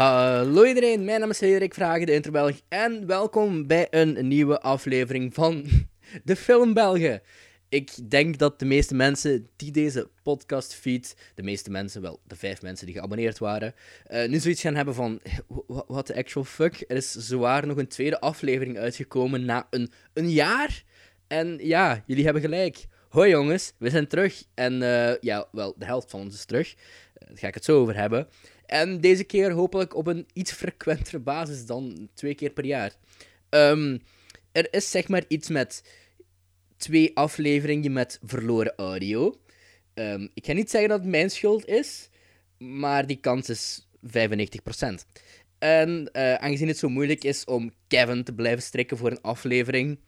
Hallo iedereen, mijn naam is Erik Vragen, de Interbelg, en welkom bij een nieuwe aflevering van de Film Belgen. Ik denk dat de meeste mensen die deze podcast feed, de meeste mensen, wel de vijf mensen die geabonneerd waren, eh, nu zoiets gaan hebben van, wat de actual fuck? Er is zwaar nog een tweede aflevering uitgekomen na een, een jaar. En ja, jullie hebben gelijk. Hoi jongens, we zijn terug. En eh, ja, wel, de helft van ons is terug. Eh, daar ga ik het zo over hebben. En deze keer hopelijk op een iets frequentere basis dan twee keer per jaar. Ehm, er is zeg maar iets met twee afleveringen met verloren audio. Ehm, ik ga niet zeggen dat het mijn schuld is, maar die kans is 95%. En uh, aangezien het zo moeilijk is om Kevin te blijven strikken voor een aflevering,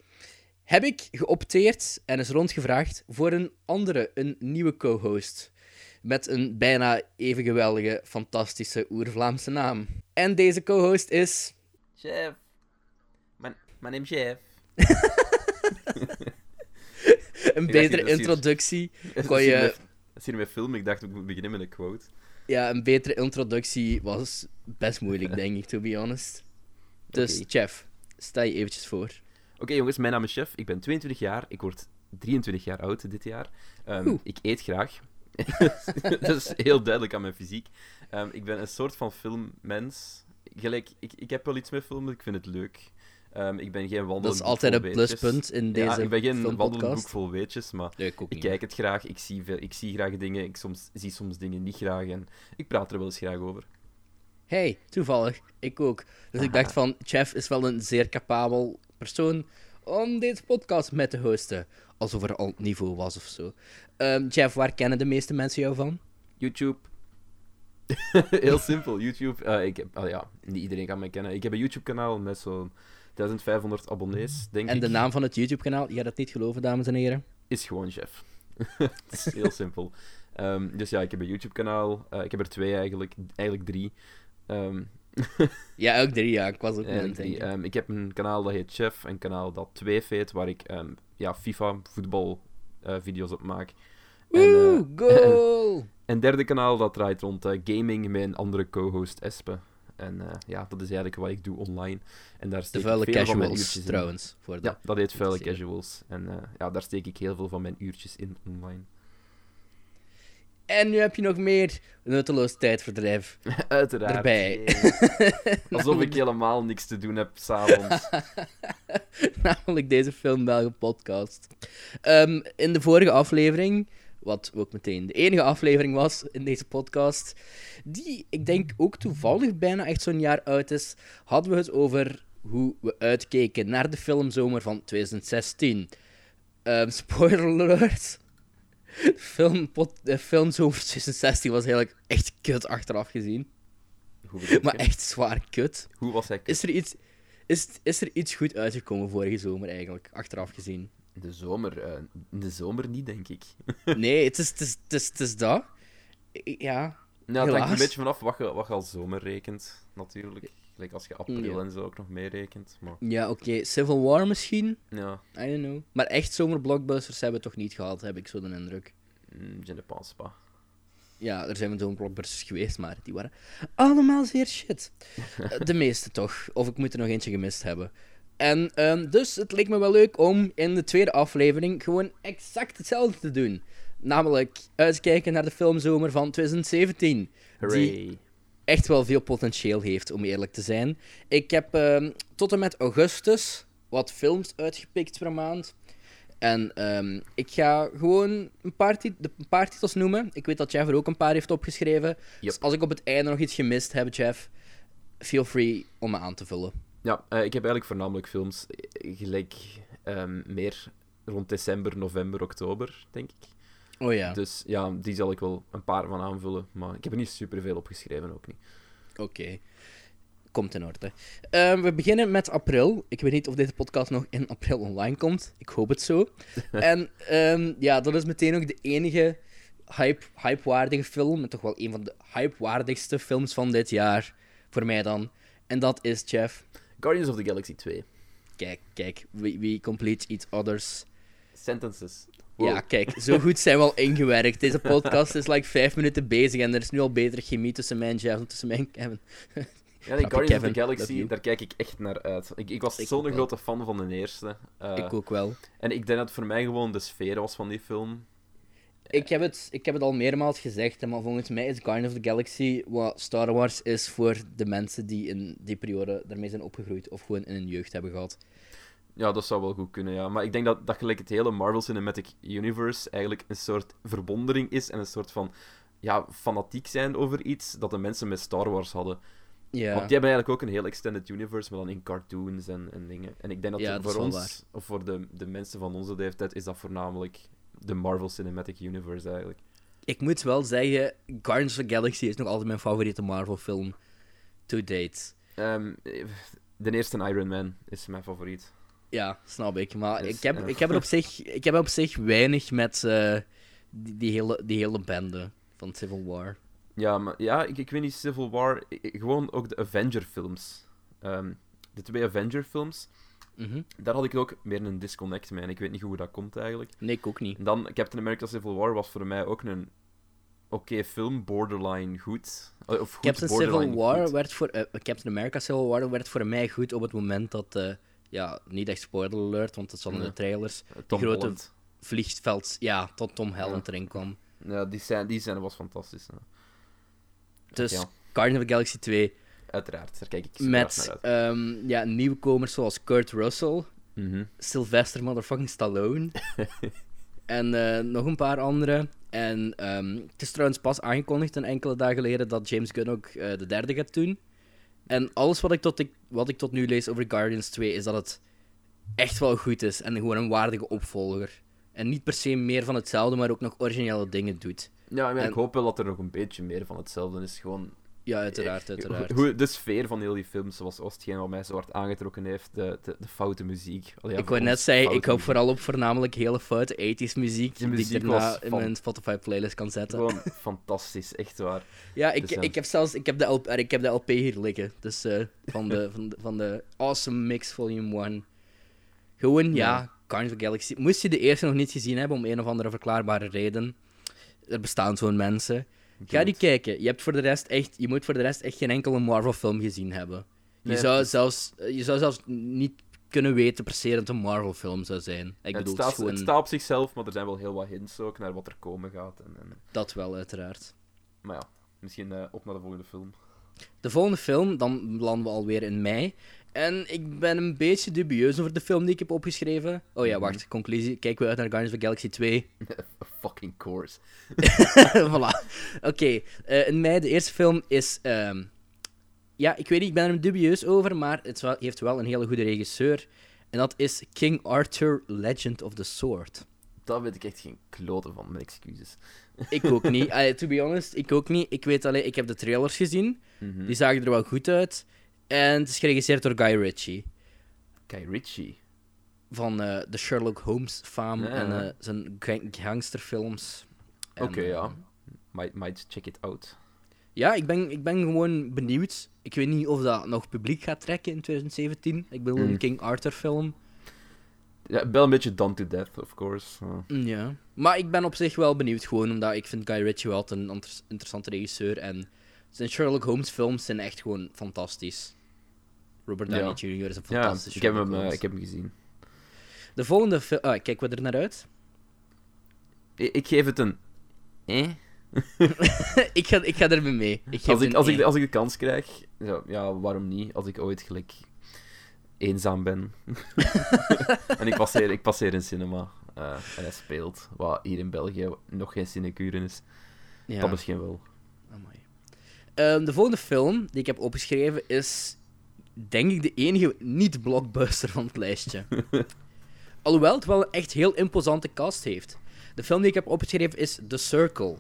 heb ik geopteerd en is rondgevraagd voor een andere, een nieuwe co-host. Met een bijna even geweldige, fantastische oer-Vlaamse naam. En deze co-host is. Chef. Mijn, mijn naam is Chef. een betere introductie kon je. Dat is hier met film, ik dacht ik moet beginnen met een quote. Ja, een betere introductie was best moeilijk, denk ik, to be honest. Dus, okay. Chef, sta je eventjes voor. Oké jongens, mijn naam is Chef. Ik ben 22 jaar. Ik word 23 jaar oud dit jaar. Um, ik eet graag. dat is heel duidelijk aan mijn fysiek. Um, ik ben een soort van filmmens. Gelijk, ik, ik heb wel iets met filmen, ik vind het leuk. Um, ik ben geen wandelend Dat is altijd een pluspunt in deze Ja, ik ben geen wandelend boek vol weetjes, maar nee, ik, ik kijk het graag, ik zie, veel, ik zie graag dingen, ik soms, zie soms dingen niet graag en ik praat er wel eens graag over. Hey, toevallig. Ik ook. Dus ik dacht van, Chef is wel een zeer capabel persoon om deze podcast met te hosten. Alsof er al niveau was of zo. Um, Jeff, waar kennen de meeste mensen jou van? YouTube. Heel simpel, YouTube. Uh, ik heb, uh, ja, niet iedereen kan mij kennen. Ik heb een YouTube-kanaal met zo'n 1500 abonnees, denk en ik. de naam van het YouTube-kanaal, je gaat het niet geloven, dames en heren? Is gewoon Jeff. Het is heel simpel. Um, dus ja, ik heb een YouTube-kanaal. Uh, ik heb er twee eigenlijk, eigenlijk drie. Um, ja, ook drie, ja. Ik was ook en drie. Um, ik heb een kanaal dat heet Chef, een kanaal dat 2 feet, waar ik um, ja, FIFA, voetbal uh, video's op maak. En, uh, goal! En, derde kanaal dat draait rond uh, gaming met een andere co-host Espe. En uh, ja, dat is eigenlijk wat ik doe online. En daar steek de vuile ik veel casuals, van mijn uurtjes trouwens. Voor ja, dat heet vuile casuals. En uh, ja, daar steek ik heel veel van mijn uurtjes in online. En nu heb je nog meer nutteloos tijdverdrijf. Uiteraard. Erbij. Alsof ik helemaal niks te doen heb s'avonds. Namelijk deze Film Belgen podcast. Um, in de vorige aflevering, wat ook meteen de enige aflevering was in deze podcast, die ik denk ook toevallig bijna echt zo'n jaar oud is, hadden we het over hoe we uitkeken naar de filmzomer van 2016. Um, spoiler alert. Film, pot, de film over 2016 was eigenlijk echt kut achteraf gezien. maar echt zwaar kut. Hoe was hij kut? Is er iets, is, is er iets goed uitgekomen vorige zomer eigenlijk, achteraf gezien? De zomer? Uh, de zomer niet, denk ik. nee, het is, het, is, het, is, het is dat. Ja. Nou, het hangt een beetje vanaf wat je, wat je als zomer rekent, natuurlijk. Like als je april ja. en zo ook nog meerekent. Maar... Ja, oké. Okay. Civil War misschien? Ja. I don't know. Maar echt zomerblockbusters hebben we toch niet gehad, heb ik zo de indruk. Mm, je ne pense pas. Ja, er zijn zomerblockbusters geweest, maar die waren allemaal zeer shit. de meeste toch. Of ik moet er nog eentje gemist hebben. En um, dus het leek me wel leuk om in de tweede aflevering gewoon exact hetzelfde te doen. Namelijk uitkijken naar de filmzomer van 2017. Hooray. Die echt wel veel potentieel heeft, om eerlijk te zijn. Ik heb uh, tot en met augustus wat films uitgepikt per maand. En um, ik ga gewoon een paar, een paar, titels noemen. Ik weet dat Jeff er ook een paar heeft opgeschreven. Yep. Dus als ik op het einde nog iets gemist heb, Jeff, feel free om me aan te vullen. Ja, uh, ik heb eigenlijk voornamelijk films gelijk um, meer rond december, november, oktober, denk ik. Oh ja. Dus ja, die zal ik wel een paar van aanvullen. Maar ik heb er niet superveel opgeschreven, ook niet. Oké. Okay. Komt in orde. Uh, we beginnen met april. Ik weet niet of deze podcast nog in april online komt. Ik hoop het zo. en um, ja, dat is meteen ook de enige hype, hypewaardige film. En toch wel een van de hypewaardigste films van dit jaar. Voor mij dan. En dat is, Jeff. Guardians of the Galaxy 2. Kijk, kijk. We, we complete each other's... Sentences. Wow. Ja, kijk, zo goed zijn we al ingewerkt. Deze podcast is like vijf minuten bezig en er is nu al betere chemie tussen mij en Jeff en tussen mij en Kevin. Ja, Happy Guardians of the Galaxy, daar kijk ik echt naar uit. Ik, ik was zo'n grote fan van de eerste. Eh, ik ook wel. En ik denk dat het voor mij gewoon de sfeer was van die film. Ik heb, het, ik heb het al meermaals gezegd, maar volgens mij is Guardians of the Galaxy wat Star Wars is voor de mensen die in die periode daarmee zijn opgegroeid of gewoon in hun jeugd hebben gehad. Ja, dat zou wel goed kunnen, ja. Maar ik denk dat, dat gelijk het hele Marvel Cinematic Universe eigenlijk een soort verbondering is en een soort van ja, fanatiek zijn over iets dat de mensen met Star Wars hadden. Ja, Want die hebben eigenlijk ook een heel extended universe, maar dan in cartoons en, en dingen. En ik denk dat, Ja, voor ons, of voor de, de mensen van onze leeftijd, is dat voornamelijk de Marvel Cinematic Universe eigenlijk. ik moet wel zeggen, Guardians of the Galaxy is nog altijd mijn favoriete Marvel film to date. Ehm, de eerste Iron Man is mijn favoriet. Ja, snap ik. Maar Dus, ik, heb, ja. ik, heb er op zich, ik heb op zich weinig met eh, die, die, hele, die hele bende van Civil War. Ja, maar ja, ik, ik weet niet, Civil War, gewoon ook de Avenger-films. Ehm, de twee Avenger-films, Mhm. daar had ik ook meer een disconnect mee en ik weet niet hoe dat komt eigenlijk. Nee, ik ook niet. En dan Captain America Civil War was voor mij ook een oké film, borderline goed. Eh, Of goed, Captain borderline Civil War goed. werd voor eh, Captain America Civil War werd voor mij goed op het moment dat eh, ja niet echt spoiler alert, want het zat in de trailers. Eh, Tom grote- Holland. Vliegveld, ja, tot Tom Holland erin kwam. Ja, die scène, die scène was fantastisch. hè. Dus Ja, Guardians of the Galaxy 2 uiteraard, daar kijk ik met naar uit. ehm, ja, nieuwkomers zoals Kurt Russell, Mhm. Sylvester motherfucking Stallone en eh, nog een paar andere. En ehm, het is trouwens pas aangekondigd een enkele dagen geleden dat James Gunn ook eh, de derde gaat doen. En alles wat ik, tot ik, wat ik tot nu lees over Guardians 2 is dat het echt wel goed is en gewoon een waardige opvolger. En niet per se meer van hetzelfde, maar ook nog originele dingen doet. Ja, En- ik hoop wel dat er nog een beetje meer van hetzelfde is. Gewoon Ja, uiteraard, uiteraard. Hoe, de sfeer van heel die films was, was hetgeen wat mij zo hard aangetrokken heeft. De, de, de foute muziek. Allee, ja, ik wou net zeggen, ik hoop vooral op voornamelijk hele foute 80s muziek, Die ik daarna in mijn Spotify playlist kan zetten. Gewoon fantastisch, echt waar. Ja, ik, Dus, ik heb zelfs ik heb de, LP, ik heb de LP hier liggen. Dus eh, van, de, van, de, van de Awesome Mix Volume 1. Gewoon, ja, Ja. Galaxy. Moest je de eerste nog niet gezien hebben, om een of andere verklaarbare reden. Er bestaan zo'n mensen. Ga die kijken. Je, hebt voor de rest echt, je moet voor de rest echt geen enkele Marvel-film gezien hebben. Je, Nee, zou zelfs, je zou zelfs niet kunnen weten per se dat een Marvel-film zou zijn. Ik het, bedoel, het staat, is gewoon het staat op zichzelf, maar er zijn wel heel wat hints ook naar wat er komen gaat. En, en, dat wel, uiteraard. maar ja, misschien eh, op naar de volgende film. De volgende film, dan landen we alweer in mei. En ik ben een beetje dubieus over de film die ik heb opgeschreven. Oh ja, wacht, conclusie. Kijken we uit naar Guardians of the Galaxy 2. A fucking course. voilà. Oké, eh, in mei, de eerste film is... ehm, ja, ik weet niet, ik ben er dubieus over, maar het wel- heeft wel een hele goede regisseur. En dat is King Arthur, Legend of the Sword. Daar weet ik echt geen kloten van, mijn excuses. Ik ook niet. To be honest, ik ook niet. Ik weet alleen, ik heb de trailers gezien. Mhm. Die zagen er wel goed uit. En het is geregisseerd door Guy Ritchie. Guy Ritchie. van eh, de Sherlock Holmes faam Ja. en eh, zijn ga- gangsterfilms. Oké, eh, ja. Might, might check it out. Ja, ik ben, ik ben gewoon benieuwd. Ik weet niet of dat nog publiek gaat trekken in 2017. Ik bedoel, een Mm. King Arthur film. Ja, wel een beetje done to death, of course. Uh, Mm, Ja. Maar ik ben op zich wel benieuwd, gewoon omdat ik vind Guy Ritchie wel een inter- interessante regisseur. En zijn Sherlock Holmes films zijn echt gewoon fantastisch. Robert Downey Ja. Jr. is een ja, fantastische ik heb, hem, eh, ik heb hem gezien. De volgende film... Ah, kijken we er naar uit? Ik, ik geef het een... Eh? ik, ga, ik ga er mee. Ik Als ik, als, ik, één. als ik de kans krijg, ja, ja, waarom niet? Als ik ooit gelijk eenzaam ben. en ik passeer, ik passeer een cinema eh, en hij speelt, wat hier in België nog geen sinecure is. Ja. Dat misschien wel. Ehm, de volgende film die ik heb opgeschreven is, denk ik, de enige niet-blockbuster van het lijstje. Alhoewel het wel een echt heel imposante cast heeft. De film die ik heb opgeschreven is The Circle.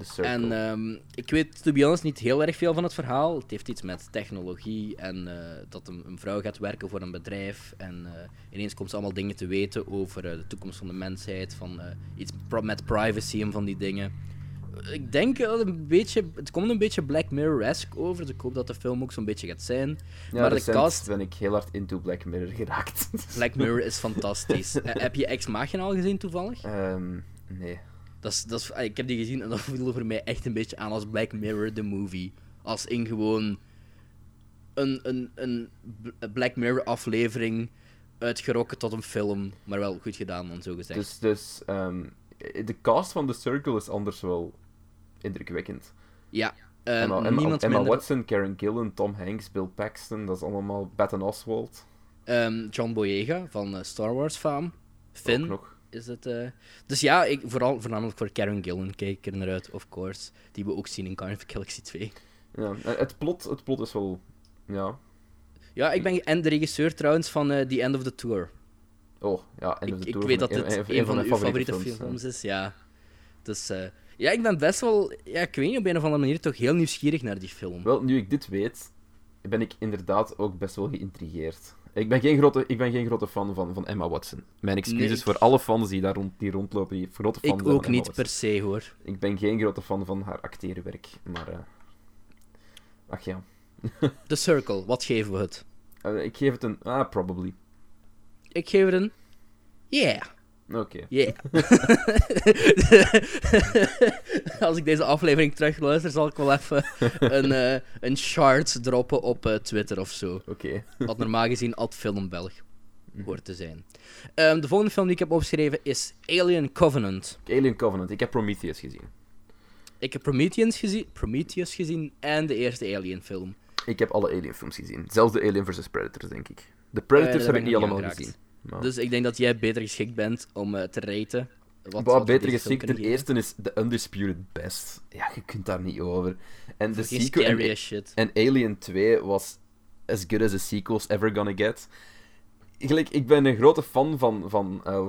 Circle. En ehm, ik weet, to be honest, niet heel erg veel van het verhaal. Het heeft iets met technologie en eh, dat een, een vrouw gaat werken voor een bedrijf. En eh, ineens komt ze allemaal dingen te weten over eh, de toekomst van de mensheid, van iets pro- met privacy en van die dingen. Ik denk dat het een beetje, het komt een beetje Black Mirror-esque over, dus ik hoop dat de film ook zo'n beetje gaat zijn. ja, maar de cast- ben ik heel hard into Black Mirror geraakt. Black Mirror is fantastisch. Eh, heb je Ex Machina al gezien toevallig? Ehm, nee. Dat is, dat is, ah, ik heb die gezien en dat voelde voor mij echt een beetje aan als Black Mirror, the movie. Als in gewoon... een, een, een Black Mirror aflevering uitgerokken tot een film, maar wel goed gedaan dan zo gezegd. Dus, dus um, de cast van The Circle is anders wel indrukwekkend. Ja. Uh, Emma, Emma, Emma Watson, Karen Gillan, Tom Hanks, Bill Paxton, dat is allemaal Patton Oswald. Um, John Boyega van uh, Star Wars fame. Finn. Ook nog. Is het, uh... Dus ja, ik, vooral, voornamelijk voor Karen Gillan kijk ik er naar uit, of course. Die we ook zien in Guardians of Galaxy 2. Ja, het plot, het plot is wel... Ja, ja, ik ben en de regisseur trouwens van The End of the Tour. Oh, ja, End of the ik, Tour. Ik weet dat het een, een, van, uw favoriete, films, is, ja. Dus uh, ja, ik ben best wel, ja, ik weet niet, op een of andere manier toch heel nieuwsgierig naar die film. Wel, nu ik dit weet, ben ik inderdaad ook best wel geïntrigeerd. Ik ben geen grote, ik ben geen grote fan van, van Emma Watson. Mijn excuses nee, voor alle fans die daar rond, die rondlopen. Die grote fan ik ook niet per se hoor. Ik ben geen grote fan van haar acteerwerk, maar. Uh... Ach ja. The Circle, wat geven we het? Uh, ik geef het een. Ah, probably. Ik geef het een. Yeah. Oké. Okay. Yeah. Als ik deze aflevering terugluister, zal ik wel even een, uh, een chart droppen op uh, Twitter of zo. Oké. Okay. Wat normaal gezien Ad Filmbelg hoort te zijn. Um, de volgende film die ik heb opgeschreven is Alien Covenant. Alien Covenant. Ik heb Prometheus gezien. Ik heb Prometheus gezien, Prometheus gezien en de eerste Alien film. Ik heb alle Alien films gezien. Zelfs de Alien vs. Predators, denk ik. De Predators uh, heb ik niet allemaal gezien. Dus ik denk dat jij beter geschikt bent om uh, te raten. Wat, wat beter geschikt. Ten eerste is The Undisputed Best. Ja, je kunt daar niet over. En de sequel. En, shit. en Alien 2 was as good as the sequels ever gonna get. Gelijk, ik ben een grote fan van, van uh,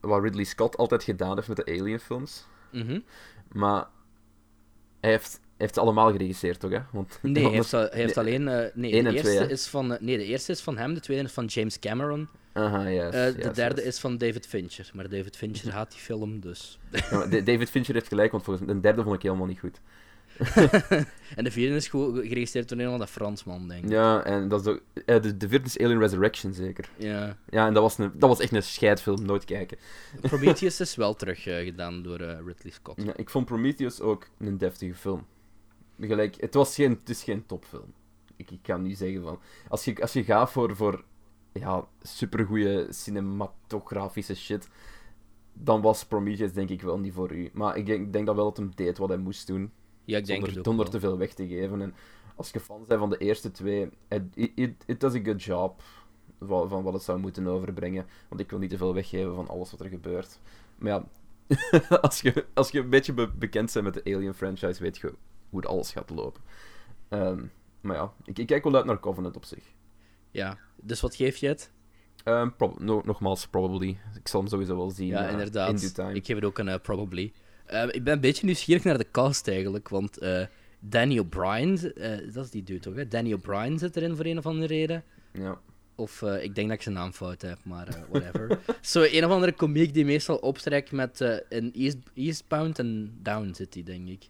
wat Ridley Scott altijd gedaan heeft met de Alien films. Mm -hmm. Maar hij heeft heeft ze allemaal geregisseerd, toch? Hè? Want, nee, hij heeft, hij heeft alleen. Uh, nee, de eerste is van, nee, de eerste is van hem, de tweede is van James Cameron. Aha, yes, uh, de derde is van David Fincher. Maar David Fincher haat die film, dus. Ja, David Fincher heeft gelijk, want volgens de derde vond ik helemaal niet goed. en de vierde is geregistreerd door een dat Fransman, denk ik. Ja, en dat is ook, de, de vierde is Alien Resurrection, zeker. Ja. Ja, en dat was, een, dat was echt een scheidfilm, nooit kijken. Prometheus is wel terug gedaan door Ridley Scott. Ja, ik vond Prometheus ook een deftige film. Gelijk, het, was geen, het is geen topfilm. Ik, ik kan niet zeggen van... Als je, als je gaat voor, voor ja, supergoeie cinematografische shit, dan was Prometheus denk ik wel niet voor u. Maar ik denk, denk dat wel dat hem deed wat hij moest doen. Ja, ik denk zonder, zonder te veel weg te geven. En als je fan bent van de eerste twee, it, it, it does a good job van, van wat het zou moeten overbrengen. Want ik wil niet te veel weggeven van alles wat er gebeurt. Maar ja, als, je, als je een beetje bekend bent met de Alien franchise, weet je hoe alles gaat lopen. Um, maar ja, ik, ik, kijk wel uit naar Covenant op zich. Ja, dus wat geef je het? Um, no, nogmaals, probably. Ik zal hem sowieso wel zien. Ja, uh, inderdaad. In time. Ik geef het ook een uh, probably. Uh, ik ben een beetje nieuwsgierig naar de cast eigenlijk, want Danny O'Brien, dat is die dude toch? Hè? Danny O'Brien zit erin voor een of andere reden. Ja. Of ik denk dat ik zijn naam fout heb, maar whatever. Zo, een of andere komiek die meestal optrekt met een East, Eastbound en Down City, denk ik.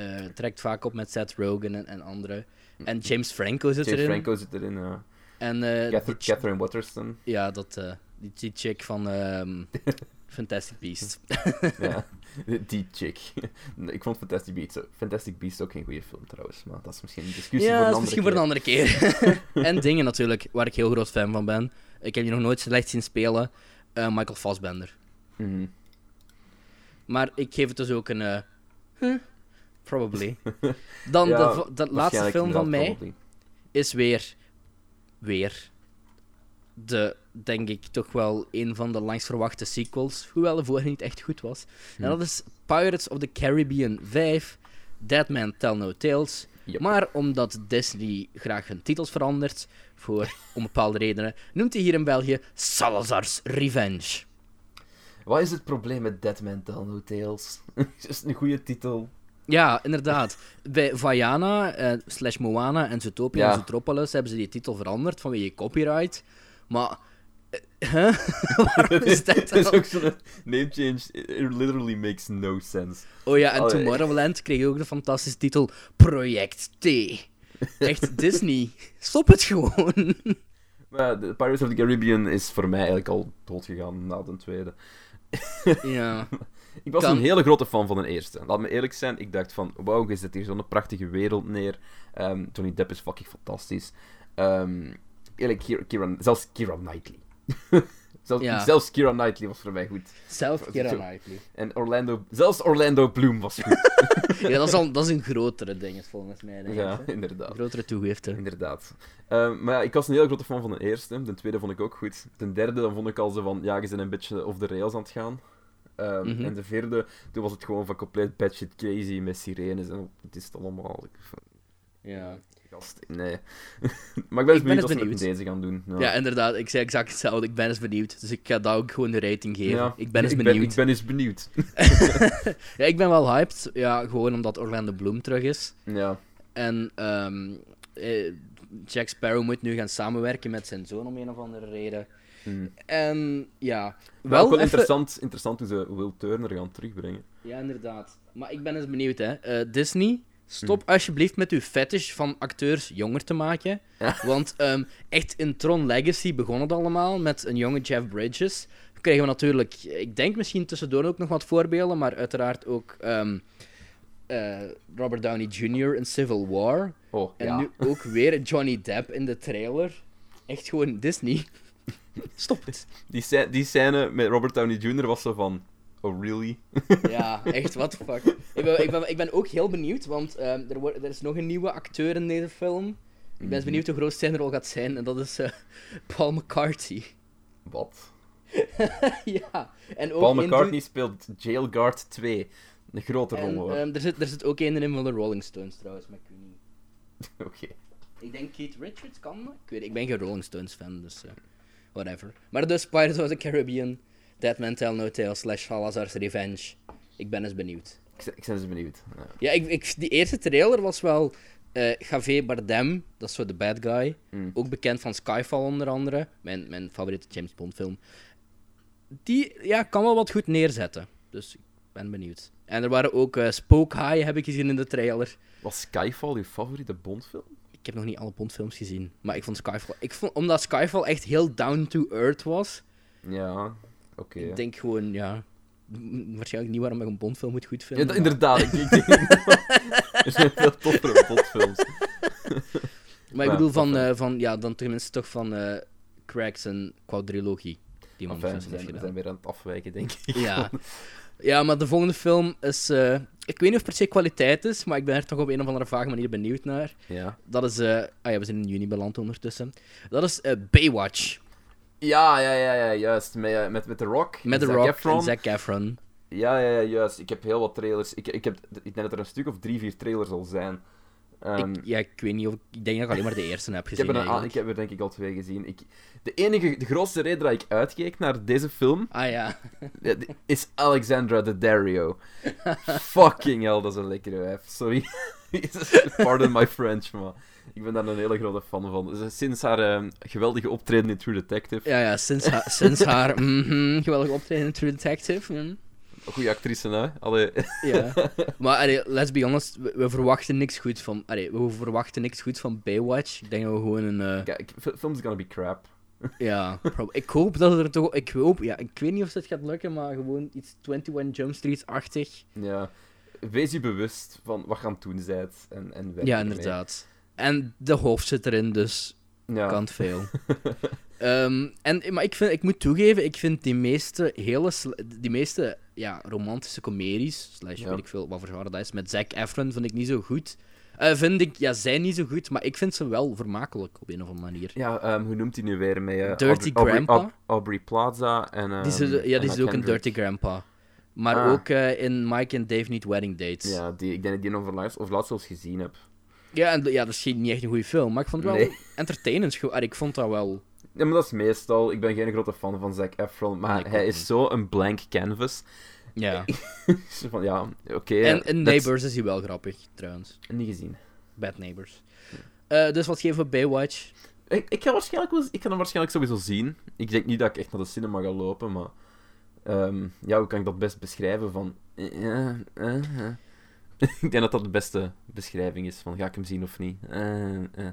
Uh, trekt vaak op met Seth Rogen en, en anderen. En James Franco zit James erin. James Franco zit erin, ja. En, uh, Catherine, Catherine Waterston. Ja, dat, uh, die, die chick van um, Fantastic Beasts. ja, die chick. Ik vond Fantastic Beasts, Fantastic Beasts ook geen goede film trouwens, maar dat is misschien een discussie ja, voor een andere keer. Ja, misschien voor een andere keer. en dingen natuurlijk, waar ik heel groot fan van ben. Ik heb die nog nooit slecht zien spelen. Michael Fassbender. Mm -hmm. Maar ik geef het dus ook een... Huh? Probably. Dan de, de laatste film van mij probably. is weer, weer de, denk ik, toch wel een van de langst verwachte sequels. Hoewel de vorige niet echt goed was. En dat is Pirates of the Caribbean 5, Dead Man Tell No Tales. Yep. Maar omdat Disney graag hun titels verandert, voor om bepaalde redenen, noemt hij hier in België Salazar's Revenge. Wat is het probleem met Dead Man Tell No Tales? Het is een goede titel. Ja, inderdaad. Bij Vaiana, uh, slash Moana en Zootopia ja. en Zootropolis hebben ze die titel veranderd vanwege copyright. Maar... Uh, huh? Waarom is dat is ook zo'n name change. It literally makes no sense. Oh ja, en Allee. Tomorrowland kreeg ook de fantastische titel Project T. Echt Disney. Stop het gewoon. Maar ja, Pirates of the Caribbean is voor mij eigenlijk al doodgegaan na de tweede. ja. Ik was Kan- een hele grote fan van de eerste. Laat me eerlijk zijn, ik dacht van, wauw, je zet hier zo'n prachtige wereld neer. Ehm Johnny Depp is fucking fantastisch. Ehm eerlijk, zelfs Kira Knightley. zelfs, Ja. zelfs Kira Knightley was voor mij goed. Zelf Zo- Keira zo- Knightley. En Orlando, zelfs Orlando Bloom was goed. Ja, dat is, al, dat is een grotere ding, volgens mij. Denk ja, inderdaad. Een grotere toegifte. Inderdaad. Ehm, maar ja, ik was een hele grote fan van de eerste. De tweede vond ik ook goed. De derde, dan vond ik al zo van, ja, je bent een beetje off the rails aan het gaan. Ehm, Mhm. En de vierde, toen was het gewoon van compleet batshit crazy met sirenes en het is het allemaal... Ja. Gast, nee. maar ik ben eens Ik ben benieuwd eens wat ze met deze gaan doen. Ja, ja, inderdaad. Ik zei exact hetzelfde. Ik ben eens benieuwd. Dus ik ga daar ook gewoon de rating geven. Ja, Ik ben eens ik benieuwd. ik ben eens benieuwd. ja, ik ben wel hyped. Ja, gewoon omdat Orlando Bloom terug is. ja. En ehm, eh, Jack Sparrow moet nu gaan samenwerken met zijn zoon om een of andere reden. Hm. En ja, Wel, wel, ook wel even- interessant, interessant hoe ze Will Turner gaan terugbrengen. Ja, inderdaad. Maar ik ben eens benieuwd, hè. Eh, Disney, stop alsjeblieft met uw fetish van acteurs jonger te maken. Ja. Want ehm, echt in Tron Legacy begon het allemaal met een jonge Jeff Bridges. Dan kregen we natuurlijk, ik denk misschien tussendoor ook nog wat voorbeelden, maar uiteraard ook ehm, eh, Robert Downey Jr. in Civil War. Oh, En ja. nu ook weer Johnny Depp in de trailer. Echt gewoon Disney. Stop het. Die, scè- die scène met Robert Downey Jr. was zo van... Oh, really? Ja, echt, what the fuck. Ik ben, ik ben, ik ben ook heel benieuwd, want ehm, er, wordt, er is nog een nieuwe acteur in deze film. Ik ben eens Mhm. benieuwd hoe groot zijn rol gaat zijn, en dat is eh, Paul McCarthy. Wat? ja, en ook Paul McCartney speelt Jailguard 2. Een grote rol, En, hoor. ehm, er, zit, er zit ook een in van de Rolling Stones trouwens, maar ik weet niet. Oké. Ik denk Keith Richards kan? Ik weet ik ben geen Rolling Stones fan, dus eh, whatever. Maar dus Pirates of the Caribbean, Dead Man Tell No Tale slash Salazar's Revenge. Ik ben eens benieuwd. Ik, ben- ik ben dus benieuwd. Ja. Ja, ik, ik, die eerste trailer was wel Javier Bardem, dat is zo de bad guy. Mm. Ook bekend van Skyfall onder andere, mijn, mijn favoriete James Bond film. Die ja, kan wel wat goed neerzetten, dus ik ben benieuwd. En er waren ook eh spookhaaien, heb ik gezien in de trailer. Was Skyfall je favoriete Bondfilm? Ik heb nog niet alle Bondfilms gezien, maar ik vond Skyfall... Ik vond, omdat Skyfall echt heel down to earth was, Ja, oké. ik denk gewoon, ja... Waarschijnlijk niet waarom ik een Bondfilm moet goed Ja, vinden. maar- inderdaad. Ik, ik denk... er zijn veel toppere Bondfilms. Maar ik Ja, bedoel van, eh, van, ja, dan tenminste toch van eh Craigs en quadrilogie. Die man Enfin, we, zijn, we zijn weer aan het afwijken, denk ik. Ja. ja, maar de volgende film is... eh, ik weet niet of het per se kwaliteit is, maar ik ben er toch op een of andere vage manier benieuwd naar. Ja. Dat is... eh, ah ja, we zijn in juni beland ondertussen. Dat is eh, Baywatch. Ja, ja, ja, ja, juist. Met, eh, met, met The Rock. Met The Zac Rock Efron. en Zac Efron. Ja, ja, ja, juist. Ik heb heel wat trailers. Ik, ik, heb, ik denk dat er een stuk of drie, vier trailers al zijn. Ehm, ik, ja, ik weet niet of... Ik ik denk dat ik alleen maar de eerste heb ik, gezien heb er ik heb er denk ik al twee gezien. Ik, de enige, de grootste reden dat ik uitkeek naar deze film Ah ja. is Alexandra Daddario. Fucking hell, dat is een lekkere wijf. Sorry. Pardon my French, maar ik ben daar een hele grote fan van. Sinds haar ehm, geweldige optreden in True Detective. Ja, ja, sinds, ha- sinds haar mhm, geweldig optreden in True Detective. mhm. Goeie actrice, hè? Allee. Ja. Maar allee, let's be honest, we, we verwachten niks goed van... Allee, we verwachten niks goed van Baywatch. Ik denk dat we gewoon een... eh, Kijk, film's gonna be crap. ja, ik hoop dat het er toch... Ik hoop... Ja, ik weet niet of het gaat lukken, maar gewoon iets 21 Jump Street-achtig. Ja. Wees je bewust van wat je aan het doen bent en, en Ja, inderdaad. En de hoofd zit erin, dus Ja. Can't fail. Ehm, en, maar ik, vind, ik moet toegeven, ik vind die meeste, hele, die meeste ja, romantische comedies, slash Ja. weet ik veel wat voor genre dat is, met Zac Efron vind ik niet zo goed. Eh, vind ik, ja, zijn niet zo goed, maar ik vind ze wel vermakelijk op een of andere manier. Ja, ehm, hoe noemt hij nu weer? Met, eh, Dirty Aubrey, Grandpa? Aub- Aubrey Plaza en... ehm, die is, ja, die is ook een. Dirty Grandpa. Maar Ah. ook eh, in Mike and Dave Need Wedding Dates. Ja, die, ik denk dat ik die nog voor laatst, of laatst zelfs gezien heb. Ja, en, ja, dat is geen- niet echt een goede film, maar ik vond het wel Nee. entertainend. Ah, Ik vond dat wel... Ja, maar dat is meestal... Ik ben geen grote fan van Zac Efron, maar Nee, hij is zo een blank canvas. Ja. Van, ja, oké. en Neighbors is hij wel grappig, trouwens. Niet gezien. Bad Neighbors. Eh, dus wat geven we Baywatch? Ik, ik, ga waarschijnlijk wel, ik ga hem waarschijnlijk sowieso zien. Ik denk niet dat ik echt naar de cinema ga lopen, maar... ehm, ja, hoe kan ik dat best beschrijven? Van... eh. ik denk dat dat de beste beschrijving is van ga ik hem zien of niet. Eh, eh.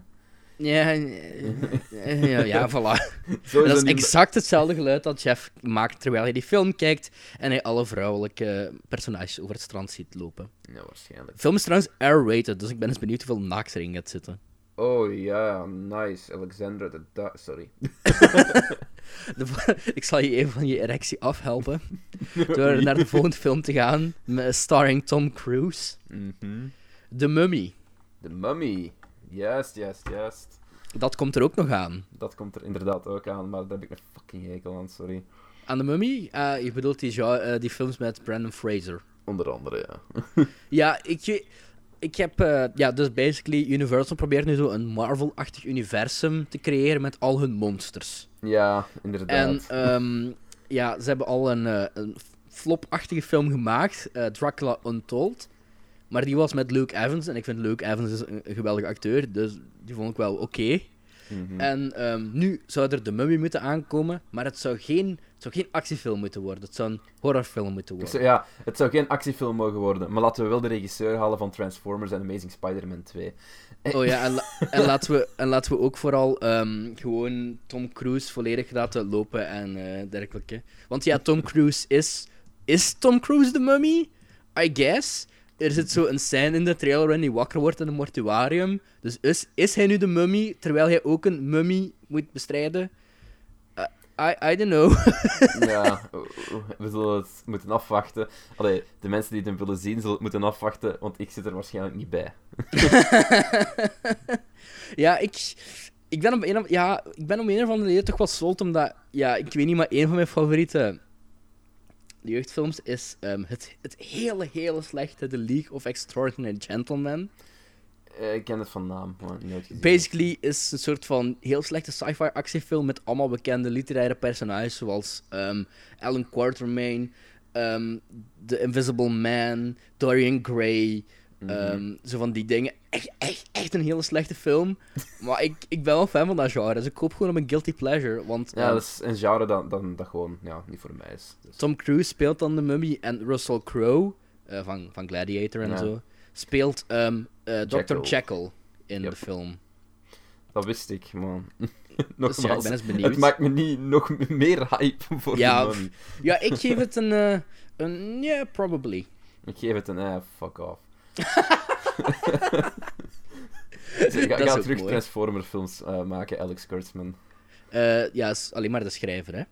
Ja, eh, ja, ja, voilà. Zo dat is exact hetzelfde geluid dat Jeff maakt terwijl hij die film kijkt en hij alle vrouwelijke personages over het strand ziet lopen. Ja, waarschijnlijk. De film is trouwens R-rated, dus ik ben eens benieuwd hoeveel naakt erin gaat zitten. Oh ja, nice. Alexandra de Da... Sorry. De- ik zal je even van je erectie afhelpen door naar de volgende film te gaan, starring Tom Cruise. Mhm. The Mummy. De Mummy. Juist, juist, juist. Dat komt er ook nog aan. Dat komt er inderdaad ook aan, maar daar heb ik een fucking hekel aan, sorry. Aan The Mummy? Ah, je bedoelt die, eh, die films met Brandon Fraser. Onder andere, ja. Ja, ik, ik heb... eh, ja, dus basically, Universal probeert nu zo een Marvel-achtig universum te creëren met al hun monsters. Ja, En inderdaad. ehm, ja, ze hebben al een, eh, een flop-achtige film gemaakt, eh, Dracula Untold. Maar die was met Luke Evans, en ik vind Luke Evans is een, een geweldige acteur, dus die vond ik wel oké. Mhm. En ehm, nu zou er de Mummy moeten aankomen, maar het zou, geen, het zou geen actiefilm moeten worden. Het zou een horrorfilm moeten worden. zou- ja, het zou geen actiefilm mogen worden, maar laten we wel de regisseur halen van Transformers en Amazing Spider-Man 2. Oh ja, en, la- en, laten, we, en laten we ook vooral ehm, gewoon Tom Cruise volledig laten lopen en eh, dergelijke. Want ja, Tom Cruise is... Is Tom Cruise de mummy? I guess. Er zit zo een scène in de trailer waarin hij wakker wordt in een mortuarium. Dus is, is hij nu de mummy, terwijl hij ook een mummy moet bestrijden? Uh, I, I don't know. Ja, we zullen het moeten afwachten. Allee, de mensen die het hem willen zien, zullen het moeten afwachten, want ik zit er waarschijnlijk niet bij. ja, ik... Ik ben, op een, of- ja, ik ben om een of andere reden toch wel sold, omdat... Ja, ik weet niet, maar een van mijn favoriete jeugdfilms is ehm, het, het hele, hele slechte The League of Extraordinary Gentlemen. Eh, ik ken het van naam, maar nooit gezien. Basically is een soort van heel slechte sci-fi actiefilm met allemaal bekende literaire personages, zoals ehm, Alan Quatermain, ehm, The Invisible Man, Dorian Gray, Mhm. Ehm, zo van die dingen. Echt, echt, echt een hele slechte film. maar ik, ik ben wel fan van dat genre. Dus ik koop gewoon op een guilty pleasure. Want Ja, ehm, dat is een genre dat, dat, dat gewoon ja, niet voor mij is. Dus. Tom Cruise speelt dan de mummy. En Russell Crowe, eh, van, van Gladiator en Ja. zo, speelt ehm eh, Dr. Jekyll. Jekyll in Yep. de film. Dat wist ik, maar... Dus ja, Nogmaals, ik ben eens benieuwd. het maakt me niet nog meer hype voor Ja, de mummy. Ja, ik geef het een... eh, een yeah, probably. Ik geef het een eh, fuck off. Dus ik ga, Dat ik is ga terug mooi. Transformer films eh, maken, Alex Kurtzman. Eh, ja, is alleen maar de schrijver, hè.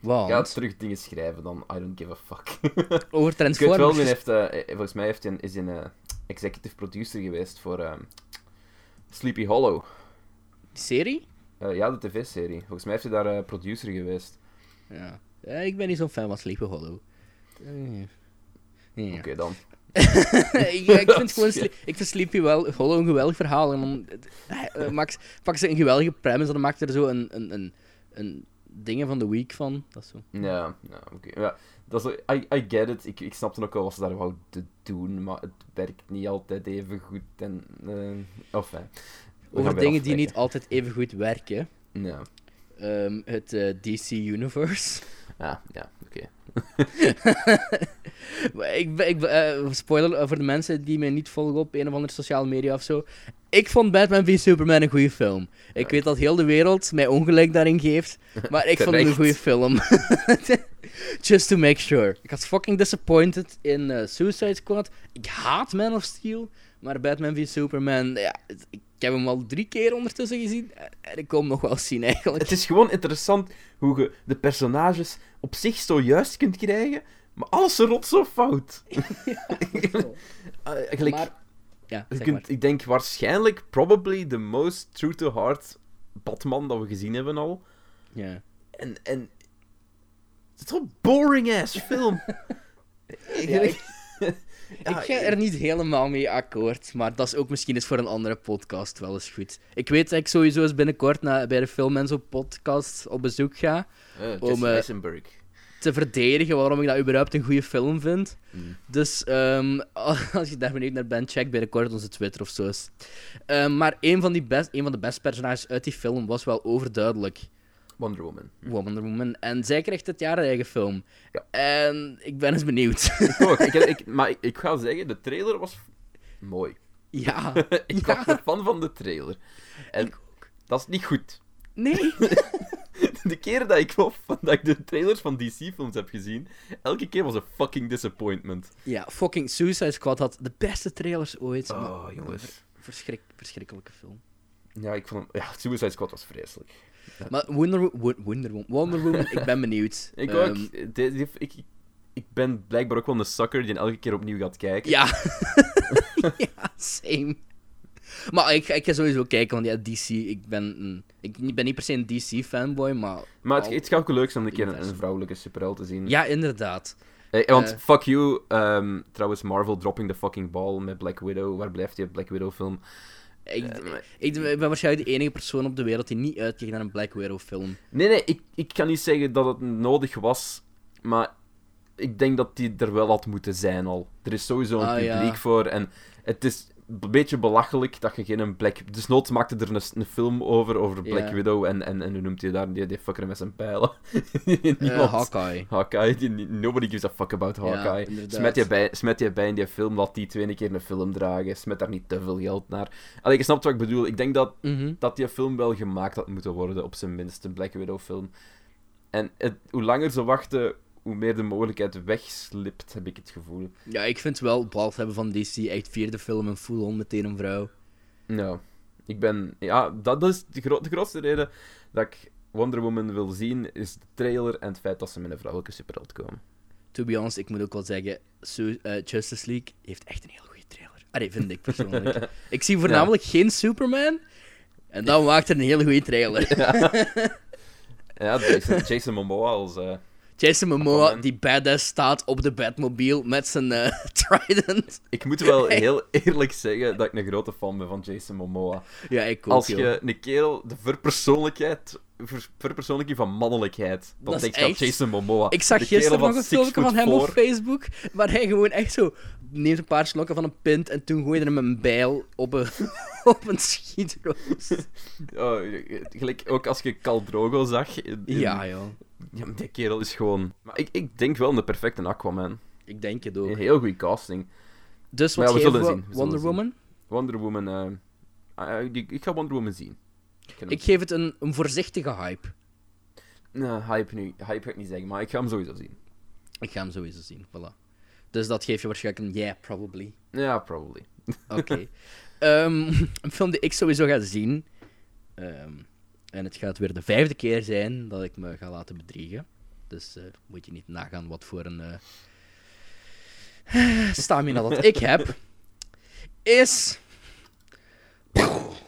Want, ga terug dingen schrijven dan, I don't give a fuck. over Kurt Transformers... Weldon heeft, eh, volgens mij heeft hij een, is hij een executive producer geweest voor Sleepy Hollow. serie? Ja, de tv-serie. Volgens mij heeft hij daar producer geweest. Ja. Ik ben niet zo'n fan van Sleepy Hollow. Oké dan. ik, ik vind gewoon ik vind Sleepy wel, Hollow een geweldig verhaal. En dan eh, Max, pak ze een geweldige premise en dan maakt er zo een, een, een, een dingen van de week van. Dat is zo. Ja, ja oké. Ja, dat is, I, I get it. Ik, ik snapte ook wel wat ze daar wou te doen, maar het werkt niet altijd even goed. En, eh of, Over dingen die niet altijd even goed werken. Ja, Ehm, het eh, DC Universe. ja, ja ik, ik, eh, spoiler eh, voor de mensen die mij niet volgen op een of andere sociale media of zo. Ik vond Batman v Superman een goede film. Ik Ja. weet dat heel de wereld mij ongelijk daarin geeft, maar ik vond het een goede film. Just to make sure. Ik was fucking disappointed in eh, Suicide Squad. Ik haat Man of Steel, maar Batman v Superman, ja, ik heb hem al drie keer ondertussen gezien en ik kom hem nog wel zien eigenlijk. Het is gewoon interessant hoe je de personages op zich zo juist kunt krijgen, maar alles rot zo fout. Eh, gelijk, Maar, ja, je zeg kunt, maar. ik denk waarschijnlijk, probably the most true to heart Batman dat we gezien hebben al. Ja. En, en het is zo'n boring ass film. Ja, ik- Ja, ik ga er niet helemaal mee akkoord, maar dat is ook misschien eens voor een andere podcast wel eens goed. Ik weet dat ik sowieso eens binnenkort naar, bij de Film en Zo podcast op bezoek ga, Eh, om, eh, te verdedigen waarom ik dat überhaupt een goede film vind. Hmm. Dus ehm, als je daar benieuwd naar bent, check binnenkort onze Twitter of zo. Ehm, maar een van, die best, een van de beste personages uit die film was wel overduidelijk Wonder Woman. Wonder Woman. En zij krijgt dit jaar haar eigen film. Ja. En ik ben eens benieuwd. Ik ook. ik, ik, maar ik, ik ga zeggen, de trailer was mooi. ja. ik Ja. was fan van de trailer. En Dat is niet goed. Nee. De keren dat ik, dat ik de trailers van DC-films heb gezien, elke keer was een fucking disappointment. ja, fucking Suicide Squad had de beste trailers ooit. Oh, jongens. Verschrik, verschrikkelijke film. Ja, ik vond hem... Ja, Suicide Squad was vreselijk. Maar Wonder, Wo- Wo- Wonder, Woman, Wonder Woman, ik ben benieuwd. Ik Ehm, ook. De- die- ik, ik ben blijkbaar ook wel een sucker die elke keer opnieuw gaat kijken. Ja. ja, same. Maar ik, ik ga sowieso kijken, want ja, DC, ik ben, een, ik ben niet per se een DC-fanboy, maar... Maar het, het gaat ook leuk zijn om een keer een, een vrouwelijke superheld te zien. Ja, inderdaad. Eh, want Eh. fuck you, ehm, trouwens, Marvel dropping the fucking ball met Black Widow. Waar blijft die Black Widow film? Ik, ben waarschijnlijk de enige persoon op de wereld die niet uitkijkt naar een Black Widow-film. Nee, nee, ik, ik kan niet zeggen dat het nodig was, maar ik denk dat die er wel had moeten zijn al. Er is sowieso een Ah, publiek ja. voor en het is een beetje belachelijk dat je geen een Black... Dus noods maakte er een, een film over, over Black. Widow en, en, en hoe noemt hij daar? Die, die fucker met zijn pijlen. Eh Niemand. Hawkeye. Hawkeye, die, nobody gives a fuck about Hawkeye. smet, je bij, smet je bij in die film, laat die twee keer een film dragen. Smet daar niet te veel geld naar. Allee, je snapt wat ik bedoel. Ik denk dat, Mhm. dat die film wel gemaakt had moeten worden, op zijn minst. Een Black Widow film. En het, hoe langer ze wachten, hoe meer de mogelijkheid wegslipt, heb ik het gevoel. Ja, ik vind wel, behalve hebben van DC, echt vierde film en full-on meteen een vrouw. Nou, ik ben... Ja, dat is de, gro- de grootste reden dat ik Wonder Woman wil zien, is de trailer en het feit dat ze met een vrouwelijke superheld komen. To be honest, ik moet ook wel zeggen, Su- eh, Justice League heeft echt een heel goede trailer. Allee, vind ik persoonlijk. ik zie voornamelijk geen Superman, en dan maakt er een hele goede trailer. Ja, Jason, Jason Momoa als... eh, Jason Momoa, die badass staat op de Batmobile met zijn eh, trident. Ik moet wel heel eerlijk zeggen dat ik een grote fan ben van Jason Momoa. Ja, ik ook, Als joh. je een kerel de verpersoonlijkheid, ver- verpersoonlijking van mannelijkheid, dan Dat denk je aan Jason Momoa. Ik zag gisteren nog een filmpje van hem op. Facebook, waar hij gewoon echt zo neemt een paar slokken van een pint en toen gooide hem een bijl op een, op een schietroos. Oh, gelijk ook als je Khal Drogo zag. in- in- Ja, joh. Ja, maar die kerel is gewoon... Maar ik, ik denk wel een perfecte Aquaman. Ik denk het ook. Een heel goede casting. Dus wat ja, we zullen we zien, we Wonder zullen Woman? Wonder Woman... ah, ik, ik ga Wonder Woman zien. Ik geef het een, een voorzichtige hype. Nee, hype, nu, hype ga ik niet zeggen, maar ik ga hem sowieso zien. Ik ga hem sowieso zien, voilà. Dus dat geef je waarschijnlijk een yeah, probably. Ja, probably. Oké. Ehm, een film die ik sowieso ga zien. ehm, en het gaat weer de vijfde keer zijn dat ik me ga laten bedriegen. Dus eh, moet je niet nagaan wat voor een eh, stamina dat ik heb. Is. Dat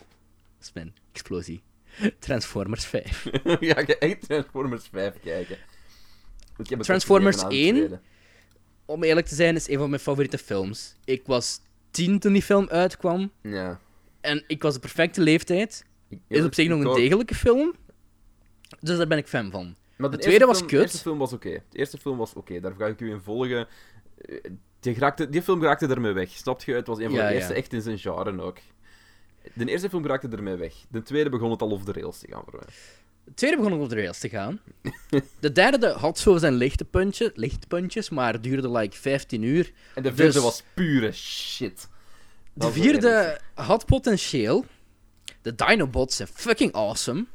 is mijn explosie. Transformers 5. ja, ik ga echt Transformers 5 kijken. Transformers opgegeven aan de 1? tweede. Om eerlijk te zijn, is een van mijn favoriete films. Ik was tien toen die film uitkwam. Ja. En ik was de perfecte leeftijd. Is op zich nog een degelijke film. Dus daar ben ik fan van. Maar De tweede was film- kut. De eerste film was oké. De eerste film was oké, daar ga ik u in volgen. Eh, Die, geraakte, die film raakte ermee weg, snap je? Het was een van Ja, de ja. eerste echt in zijn genre ook. De eerste film raakte ermee weg. De tweede begon het al over de rails te gaan voor mij. De tweede begon nog op de rails te gaan. De derde had zo zijn lichte puntje, lichtpuntjes, maar duurde like 15 uur. En de vierde Dus- was pure shit. De Dat vierde had potentieel. De Dinobots zijn fucking awesome.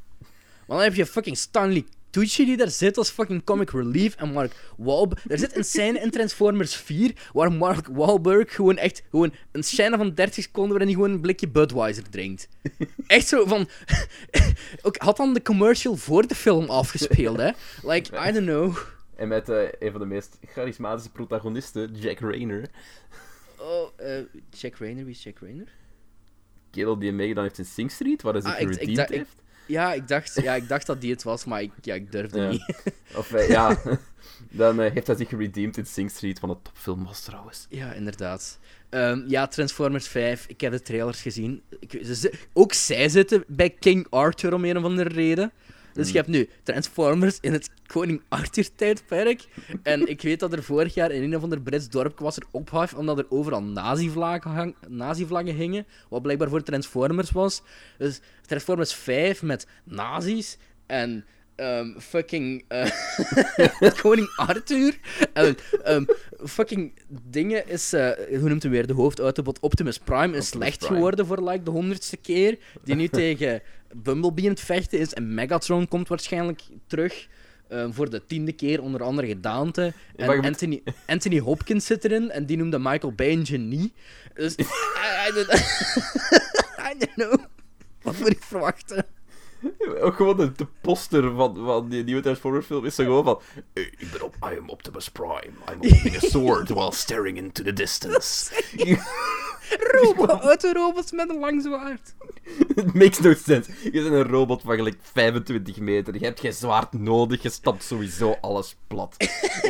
Maar dan heb je fucking Stanley Tucci die daar zit als fucking comic relief. En Mark Wahlberg. Er zit een scène in Transformers 4 waar Mark Wahlberg gewoon echt gewoon een scène van 30 seconden waarin hij gewoon een blikje Budweiser drinkt. Echt zo van... Ook had dan de commercial voor de film afgespeeld, hè. Like, I don't know. En met eh, een van de meest charismatische protagonisten, Jack Rayner. Oh, eh, Jack Rayner, wie is Jack Rayner? Kerel die meegedaan heeft in Sing Street, waar hij zich Ah, ik- ik heeft. Ja, ik dacht, ja, ik dacht dat die het was, maar ik, ja, ik durfde Ja. niet. Of eh, ja, dan eh, heeft hij zich geredeemd in Sing Street, van een topfilm was trouwens. Ja, inderdaad. Ehm, ja, Transformers 5. Ik heb de trailers gezien. Ik, ze, ook zij zitten bij King Arthur om een of andere reden. Dus je hebt nu Transformers in het Koning Arthur-tijdperk. en ik weet dat er vorig jaar in een of ander Brits dorp was er ophef omdat er overal nazi-vlaggen hang- nazi-vlaggen hingen. Wat blijkbaar voor Transformers was. Dus Transformers 5 met nazi's en ehm, fucking eh, koning Arthur. En ehm, fucking dingen is, eh, hoe noemt hij weer, de hoofdautobot Optimus Prime is slecht Prime. geworden voor like, de honderdste keer. Die nu tegen Bumblebee aan het vechten is. En Megatron komt waarschijnlijk terug. ehm, voor de tiende keer, onder andere gedaante. En moet- Anthony, Anthony Hopkins zit erin. En die noemde Michael Bay een genie. Dus, I, I don't, I don't know. Wat moet ik verwachten? Ook gewoon de, de poster van, van die nieuwe Transformers film is zo gewoon van... "Hey, ik ben op, I am Optimus Prime. I'm holding a sword while staring into the distance. Robo autorobots met een lang zwaard. It makes no sense. Je bent een robot van gelijk 25 meter. Je hebt geen zwaard nodig. Je stapt sowieso alles plat.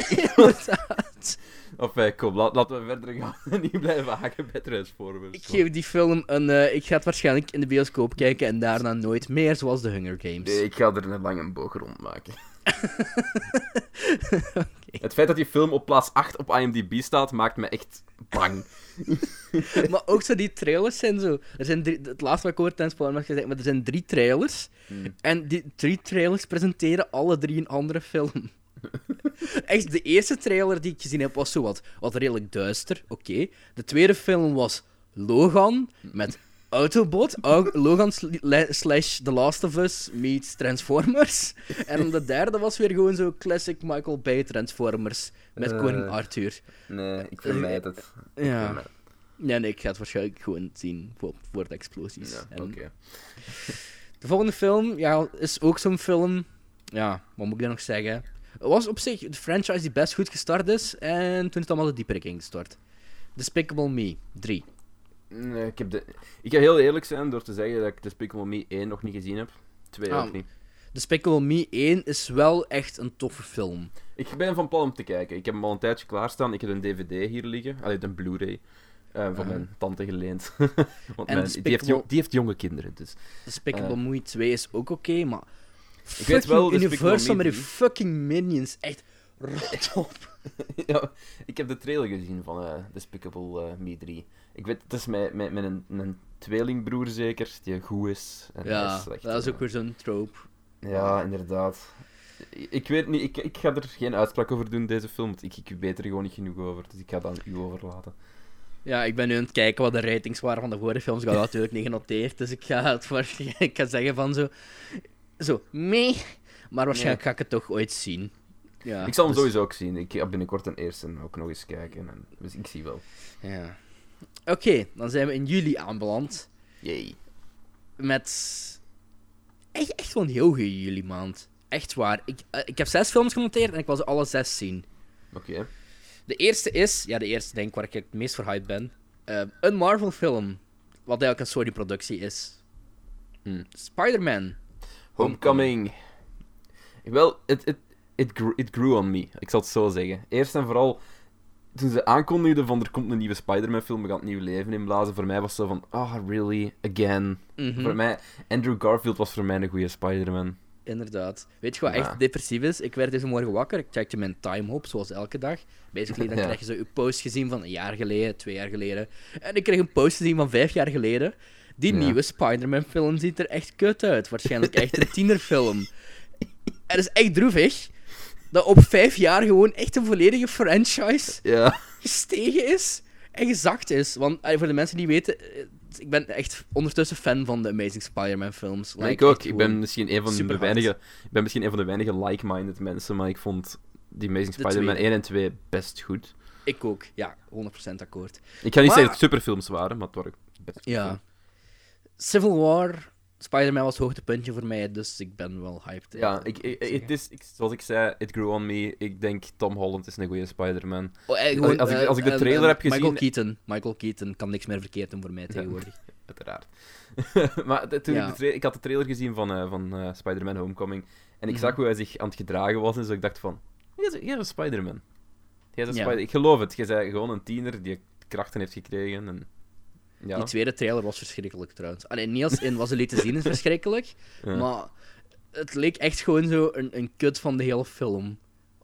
Inderdaad. Enfin, kom, laat, laten we verder gaan en niet blijven haken bij Transformers. Ik geef die film een... eh, ik ga het waarschijnlijk in de bioscoop kijken en daarna nooit meer, zoals de Hunger Games. Nee, ik ga er een lange boog rond maken. Het feit dat die film op plaats 8 op IMDb staat, maakt me echt bang. Maar ook zo die trailers zijn zo... Er zijn drie, het laatste wat ik hoorde tijdens gezegd, maar er zijn drie trailers. Hmm. En die drie trailers presenteren alle drie een andere film. Echt, de eerste trailer die ik gezien heb was zo wat, wat redelijk duister, oké. De tweede film was Logan, met Autobot. Au- Logan slash The Last of Us meets Transformers. En de derde was weer gewoon zo classic Michael Bay Transformers, met Eh. Koning Arthur. Nee, ik vermijd het. Ja. Nee, nee, ik ga het waarschijnlijk gewoon zien voor, voor de explosies. Ja, En. De volgende film ja, is ook zo'n film. Ja, wat moet ik dan nog zeggen? Het was op zich de franchise die best goed gestart is. En toen is het allemaal de dieper ging gestart. Despicable Me 3. Nee, ik, heb de... ik ga heel eerlijk zijn door te zeggen dat ik Despicable Me 1 nog niet gezien heb. 2 Ah. ook niet. Despicable Me 1 is wel echt een toffe film. Ik ben van plan om te kijken. Ik heb hem al een tijdje klaarstaan. Ik heb een DVD hier liggen. Allee, een Blu-ray. eh, van Ah. mijn tante geleend. Want mijn- die, heeft Despicable- jong- die heeft jonge kinderen, dus... Despicable Eh. Me 2 is ook oké, maar. Ik weet wel, Despicable Universal Me met die 3. fucking minions. Echt rot op. ja, ik heb de trailer gezien van eh, Despicable eh, Me 3. Ik weet, het is met, met, met een, een tweelingbroer zeker, die goed is. En Ja, is slecht, dat is ook weer zo'n trope. Ja, inderdaad. Ik- Ik weet niet, ik, ik ga er geen uitspraak over doen, deze film. want Ik, ik weet er gewoon niet genoeg over, dus ik ga dat aan u overlaten. Ja, ik ben nu aan het kijken wat de ratings waren van de vorige films. Ik had dat natuurlijk niet genoteerd, dus ik ga, het voor, ik ga zeggen van zo... Zo, mee. Maar waarschijnlijk ga ik het toch ooit zien. Ja, ik zal hem dus- sowieso ook zien. Ik ga binnenkort een eerste ook nog eens kijken. En, dus ik zie wel. Ja. Oké, dan zijn we in juli aanbeland. Yay. Met... Echt, echt wel een heel goede juli maand. Echt waar. Ik, eh, ik heb zes films genoteerd en ik wil ze alle zes zien. Oké. De eerste is, ja, de eerste denk ik waar ik het meest voor hyped ben. eh, een Marvel film. Wat eigenlijk een Sony-productie is. Hmm. Spider-Man. Homecoming. Wel, it, it, it, grew, it grew on me. Ik zal het zo zeggen. Eerst en vooral, toen ze aankondigden van er komt een nieuwe Spider-Man film, we gaan het nieuw leven inblazen, voor mij was het zo van, ah, really? Again? Mhm. Voor mij, Andrew Garfield was voor mij een goede Spider-Man. Inderdaad. Weet je wat Ja. echt depressief is? Ik werd deze morgen wakker, ik checkte mijn timehop, zoals elke dag. Basically, dan Ja. krijg je zo je post gezien van een jaar geleden, twee jaar geleden. En ik kreeg een post gezien van vijf jaar geleden. Die Ja. nieuwe Spider-Man film ziet er echt kut uit. Waarschijnlijk echt een tienerfilm. En het is echt droevig dat op vijf jaar gewoon echt een volledige franchise Ja. gestegen is en gezakt is. Want eh, voor de mensen die weten, eh, ik ben echt ondertussen fan van de Amazing Spider-Man films. Like, ik ook. Ik ben misschien een van de weinige, ik ben misschien een van de weinige like-minded mensen, maar ik vond die Amazing De Spider-Man tweede. 1 en 2 best goed. Ik ook, ja, 100% akkoord. Ik ga niet Maar- zeggen dat het superfilms waren, maar het waren best goed. Ja. Civil War, Spider-Man was het hoogtepuntje voor mij, dus ik ben wel hyped. Ja, eh, ik, het is, ik, zoals ik zei, it grew on me. Ik denk Tom Holland is een goede Spider-Man. Oh, eh, gewoon, als ik- eh, als ik de en- trailer heb gezien- Michael Keaton. Michael Keaton kan niks meer verkeerd doen voor mij tegenwoordig. Uiteraard. maar de- toen Ja. ik, de tra- ik had de trailer gezien van, eh, van eh, Spider-Man Homecoming. En ik Mhm. zag hoe hij zich aan het gedragen was. En zo ik dacht van... Jij is, jij is een Spider-Man. Jij is een Ja. Spider Ik geloof het. Jij bent gewoon een tiener die krachten heeft gekregen. En... Ja. Die tweede trailer was verschrikkelijk trouwens. Alleen Niels in was liet te zien is verschrikkelijk, Ja. maar het leek echt gewoon zo een, een kut van de hele film.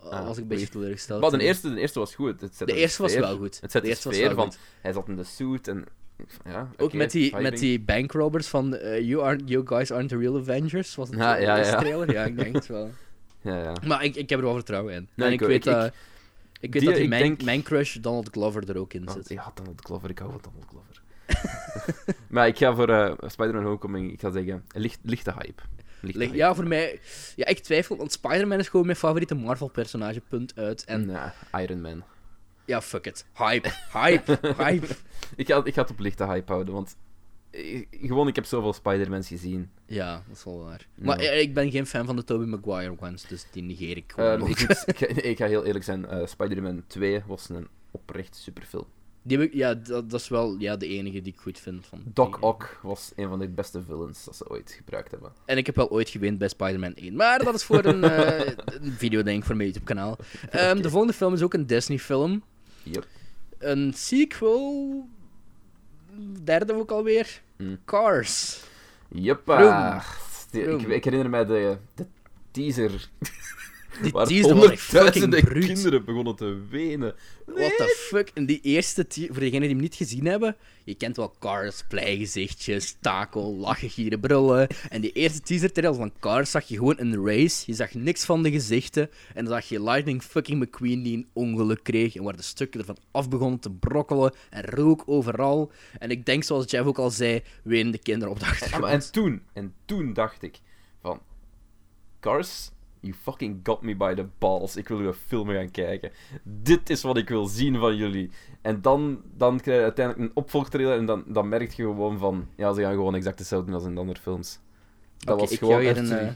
Ah, was ik een beetje teleurgesteld. Maar de eerste, de eerste was goed. Het de eerste was wel goed. Het zette de eerste was sfeer wel van... goed. Hij zat in de suit en... Ja, Ook met, die, met die bankrobbers van eh, you, aren't, you guys aren't the real Avengers. Was het Ja, zo, ja, trailer? Ja, ik denk het wel. Ja, ja. Maar ik, ik heb er wel vertrouwen in. Nee, en ik weet Ik- weet die- dat die mijn, denk- mijn crush Donald Glover er ook in Oh, zit. ja, Donald Glover. Ik hou van Donald Glover. maar ik ga voor eh, Spider-Man Homecoming, ik ga zeggen, licht, lichte hype. Lichte Lig- hype. Ja, voor mij... Ja, ik twijfel, want Spider-Man is gewoon mijn favoriete Marvel-personage, punt uit. En Ja, Iron Man. ja, fuck it. Hype, hype, hype. Ik ga, ik ga het op lichte hype houden, want gewoon, ik heb zoveel Spider-Mans gezien. Ja, dat is wel waar. Maar eh, ik ben geen fan van de Tobey Maguire ones, dus die negeer ik gewoon Ehm, ga, ik ga heel eerlijk zijn, eh, Spider-Man 2 was een oprecht superfilm. Die heb ik- ja, dat, dat is wel ja, de enige die ik goed vind. Van Doc Ock was een van de beste villains dat ze ooit gebruikt hebben. En ik heb wel ooit gewend bij Spider-Man 1. Maar dat is voor een, eh een video, denk ik, voor mijn YouTube-kanaal. Ehm, De volgende film is ook een Disney-film. Yep. Een sequel... Derde ook alweer. Hmm. Cars. Jeppa. Ik, ik herinner mij de, de teaser Die waar teaser was echt fucking bruut. kinderen begonnen te wenen. What the fuck? En die eerste, te- voor degenen die hem niet gezien hebben, je kent wel Cars, pleigezichtjes, takel, lachen, gieren, brullen. En die eerste teaser trailer van Cars zag je gewoon een race, je zag niks van de gezichten, en dan zag je Lightning fucking McQueen die een ongeluk kreeg, en waar de stukken ervan af begonnen te brokkelen, en rook overal. En ik denk, zoals Jeff ook al zei, wenen de kinderen op de Ja, achtergrond. en toen, en toen dacht ik van... Cars, you fucking got me by the balls. Ik wil uw film gaan kijken. Dit is wat ik wil zien van jullie. En dan, dan krijg je uiteindelijk een opvolgtrailer en dan, dan merk je gewoon van... Ja, ze gaan gewoon exact hetzelfde doen als in de andere films. Dat was gewoon echt een, eh,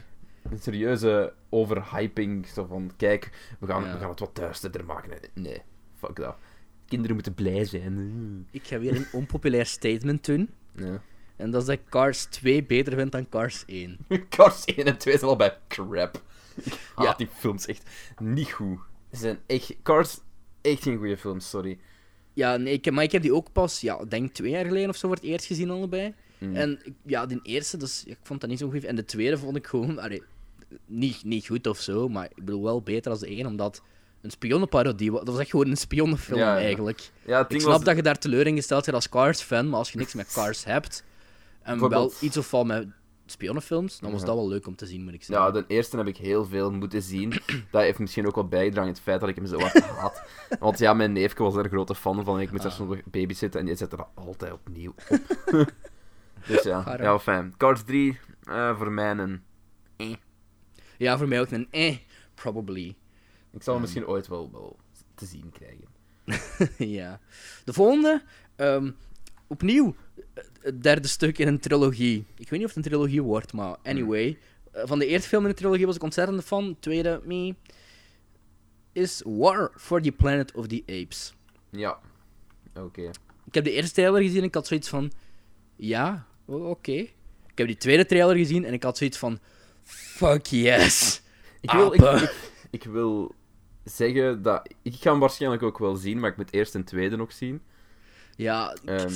een serieuze overhyping. Zo van, kijk, we gaan, Ja. we gaan het wat duisterder maken. Nee, fuck dat. Kinderen moeten blij zijn. Ik ga weer een onpopulair statement doen. Ja. En dat is dat Cars 2 beter vind dan Cars 1. Cars 1 en 2 zijn al bij crap. Ja. die films echt niet goed. Ze zijn echt... Cars, echt geen goede films, sorry. Ja, nee, ik, maar ik heb die ook pas, ja, ik denk twee jaar geleden of zo voor het eerst gezien allebei. Mm. En ik- ja, die eerste, dus, ik vond dat niet zo goed. En de tweede vond ik gewoon, allee, niet, niet goed of zo, maar ik bedoel wel beter als de één, omdat een spionnenparodie was. Dat was echt gewoon een spionnenfilm Ja, ja. eigenlijk. Ja, het Ik snap was... dat je daar teleur in gesteld bent als Cars-fan, maar als je niks met Cars hebt, en wel iets of wat met spionnenfilms, dan was Ja. dat wel leuk om te zien, moet ik zeggen. Ja, de eerste heb ik heel veel moeten zien. Dat heeft misschien ook wel bijgedragen het feit dat ik hem zo hard haat. Want ja, mijn neefje was er een grote fan van. Ik moest daar Ah. soms babysitten en die zette dat altijd opnieuw op. dus ja, ja, fijn. Cars 3, eh, voor mij een... Ja, voor mij ook een eh, probably. Ik zal hem misschien ooit wel, wel te zien krijgen. ja. De volgende, ehm, opnieuw, eh, het derde stuk in een trilogie. Ik weet niet of het een trilogie wordt, maar anyway. Eh, van de eerste film in de trilogie was ik ontzettend fan. De tweede, me, is War for the Planet of the Apes. Ja. Oké. Ik heb de eerste trailer gezien en ik had zoiets van, ja, oké. Ik heb die tweede trailer gezien en ik had zoiets van, fuck yes. Ik wil, ik, Apen. ik, ik wil zeggen dat... Ik ga hem waarschijnlijk ook wel zien, maar ik moet eerst een tweede nog zien. Ja, Ehm,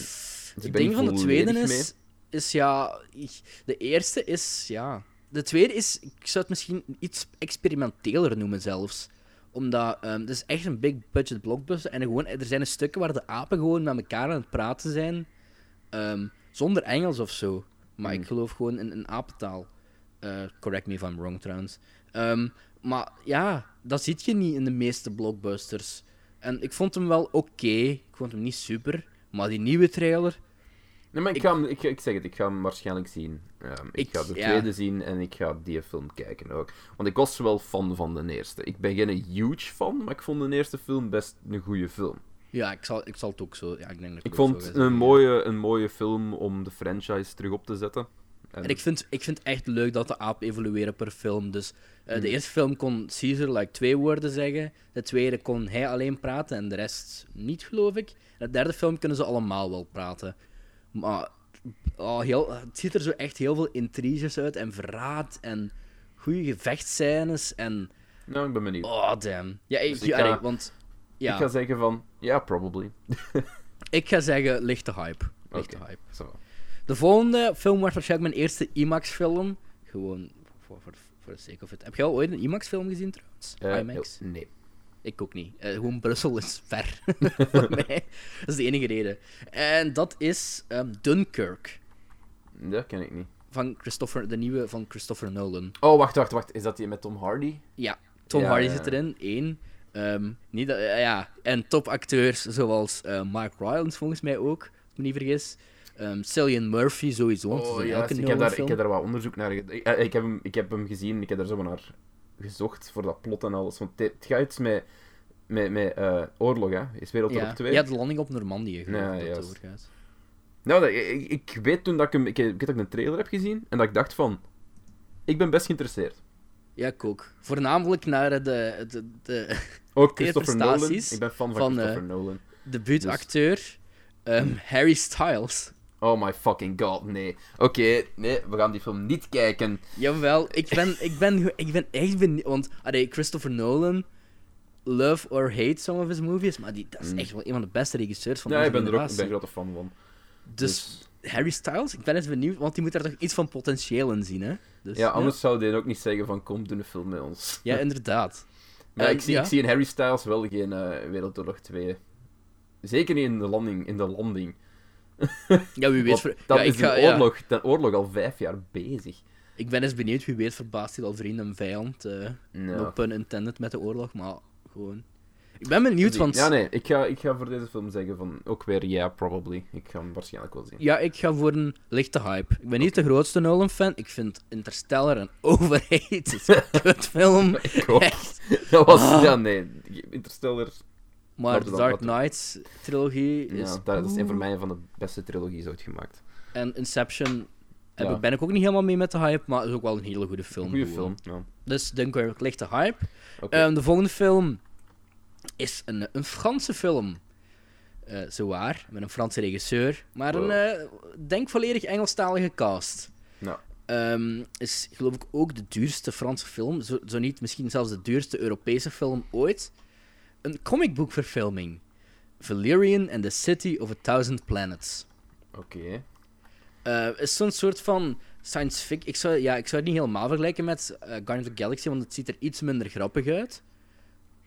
het ding van de tweede mee. is, is ja, de eerste is, ja, de tweede is, ik zou het misschien iets experimenteler noemen zelfs. Omdat, ehm het is echt een big budget blockbuster en gewoon, er zijn stukken waar de apen gewoon met elkaar aan het praten zijn, ehm, zonder Engels of zo. Maar Hmm. ik geloof gewoon in een apentaal. Eh, correct me if I'm wrong trouwens. Ehm, maar ja, dat ziet je niet in de meeste blockbusters. En ik vond hem wel oké. Ik vond hem niet super. Maar die nieuwe trailer. Nee, maar ik, Ik- ga hem, ik, ik zeg het, ik ga hem waarschijnlijk zien. Ehm, ik, Ik- ga de ja. tweede zien en ik ga die film kijken ook. Want ik was wel fan van de eerste. Ik ben geen huge fan, maar ik vond de eerste film best een goede film. Ja, ik zal, ik zal het ook zo. Ja, ik denk dat Ik het vond ga een mooie, een mooie film om de franchise terug op te zetten. En, En ik vind, ik vind het echt leuk dat de aap evolueren per film. Dus eh, de Hmm. eerste film kon Caesar like, twee woorden zeggen. De tweede kon hij alleen praten en de rest niet, geloof ik. En de derde film kunnen ze allemaal wel praten. Maar oh, heel, het ziet er zo echt heel veel intriges uit en verraad en goede gevechtscènes en... Nou, ik ben benieuwd. Oh, damn. Ja, ik, Dus ik ga- want... Ja, Ik ga zeggen van, ja, probably. ik ga zeggen lichte hype. Lichte hype. De volgende film wordt waarschijnlijk mijn eerste IMAX-film. Gewoon voor, voor, voor de sake of it. Heb je al ooit een IMAX-film gezien trouwens? Eh, IMAX? nee. Ik ook niet. Eh, gewoon Brussel is ver. voor mij. Dat is de enige reden. En dat is ehm, Dunkirk. Dat ken ik niet. Van Christopher, de nieuwe van Christopher Nolan. Oh, wacht, wacht, wacht. Is dat die met Tom Hardy? Ja, Tom Ja, Hardy ja, zit ja. erin, één. Ehm, niet dat, eh, ja. En topacteurs zoals eh Mark Rylance volgens mij ook, als ik me niet vergis. Ehm Cillian Murphy sowieso, Oh, elke Ik heb, daar, ik heb daar wat onderzoek naar gedaan. Ik, ik, heb hem, ik heb hem gezien, ik heb daar zo naar gezocht voor dat plot en alles. Want het, gaat iets met, met, met eh, oorlog, hè? Is Wereldoorlog ja. 2? ja, de landing op Normandië, geloof Ja, ik dat gaat. Nou, ik, ik weet toen dat ik hem... Ik, ik weet dat ik een trailer heb gezien en dat ik dacht van... Ik ben best geïnteresseerd. Ja, ik ook. Voornamelijk naar de, de, de Ook Christopher Nolan. Ik ben fan van, van, Christopher eh, Nolan. debuutacteur ehm, Harry Styles. Oh my fucking god, nee. Oké, nee, we gaan die film niet kijken. Jawel, ik ben, ik ben, ik ben echt benieuwd. Want allee, Christopher Nolan, love or hate some of his movies, maar die, dat is Mm. echt wel een van de beste regisseurs van Ja, onze ik ben er ook een grote fan van. Dus Harry Styles, ik ben eens benieuwd, want die moet daar toch iets van potentieel in zien, hè? Dus, Ja, anders zou die ook niet zeggen van kom, doe een film met ons. Ja, inderdaad. Maar ik, zie, ja. ik zie in Harry Styles wel geen eh, Wereldoorlog 2. Zeker niet in de landing. In de landing. Ja, wie weet. Ver- dan ja, is ik, ga, de, ja, oorlog, oorlog al vijf jaar bezig. ik ben eens benieuwd, wie weet verbaast hij al vriend en vijand. eh Ja. No pun intended met de oorlog, maar gewoon... Ik ben benieuwd, want... Ja, nee, ik ga, ik ga voor deze film zeggen van ook weer ja, yeah, probably. Ik ga hem waarschijnlijk wel zien. Ja, ik ga voor een lichte hype. Ik ben niet de grootste Nolan-fan. Ik vind Interstellar een overrated kutfilm. Ik ook. Echt. Dat was, Ah. ja, nee, Interstellar, Maar de Dark Knight-trilogie is... ja, dat is een voor Oeh. mij van de beste trilogies ooit gemaakt. En Inception Ja. ben ik ook niet helemaal mee met de hype, maar is ook wel een hele goede film. Gewoon. film, ja. Dus Dunkirk, lichte hype. Oké. Ehm, de volgende film is een, een Franse film. Eh zo waar, met een Franse regisseur. Maar een, eh, denk volledig Engelstalige cast. Nou, Ehm, is geloof ik ook de duurste Franse film. Zo, zo niet, misschien zelfs de duurste Europese film ooit. Een comicboekverfilming. Valerian and the City of a Thousand Planets. oké. Eh, is zo'n soort van science fiction. Ik zou, ja, ik zou het niet helemaal vergelijken met eh Guardians of the Galaxy, want het ziet er iets minder grappig uit.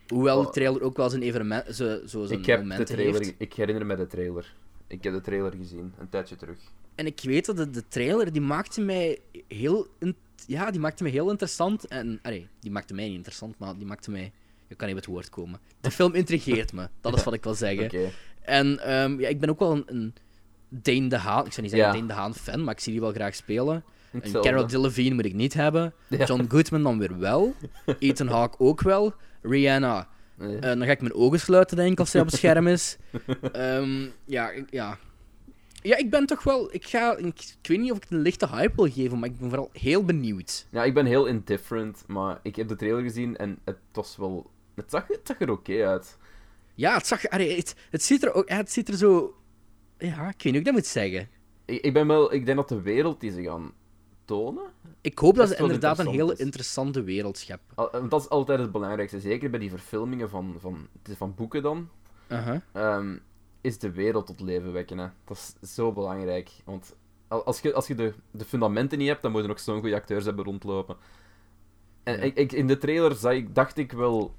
Hoewel de Oh. trailer ook wel zijn evenement, zo, zo zijn Ik heb de trailer, heeft. ik herinner me de trailer. Ik heb de trailer gezien, een tijdje terug. En ik weet dat de, de trailer, die maakte mij heel... ja, die maakte mij heel interessant. En, allee, die maakte mij niet interessant, maar die maakte mij... Ik kan niet op het woord komen. De film intrigeert me, dat is wat ik wil zeggen. En ehm, ja, ik ben ook wel een, een Dane de Haan... Ik zou niet zeggen Ja. Dane de Haan fan, maar ik zie die wel graag spelen. En. Carol Delevingne moet ik niet hebben. Ja. John Goodman dan weer wel. Ethan Hawke ook wel. Rihanna, Nee. eh, dan ga ik mijn ogen sluiten, denk ik, als zij op het scherm is. Ehm, ja, ik- ja. Ja, ik ben toch wel... Ik, ga, ik, ik weet niet of ik een lichte hype wil geven, maar ik ben vooral heel benieuwd. Ja, ik ben heel indifferent, maar ik heb de trailer gezien en het was wel... Het zag, het zag er oké uit. Ja, het, zag, allee, het, het, ziet er ook... Het ziet er zo... Ja, ik weet niet hoe ik dat moet zeggen. Ik, ik ben wel... Ik denk dat de wereld die ze gaan tonen... Ik hoop dat ze inderdaad een hele is. interessante wereld scheppen. al- dat is altijd het belangrijkste. Zeker bij die verfilmingen van, van, van boeken dan. Ehm, is de wereld tot leven wekken. Hè. Dat is zo belangrijk. Want al- als je, als je de, de fundamenten niet hebt, dan moet je nog zo'n goede acteurs hebben rondlopen. En Ja. ik, ik, in de trailer zag ik, dacht ik wel...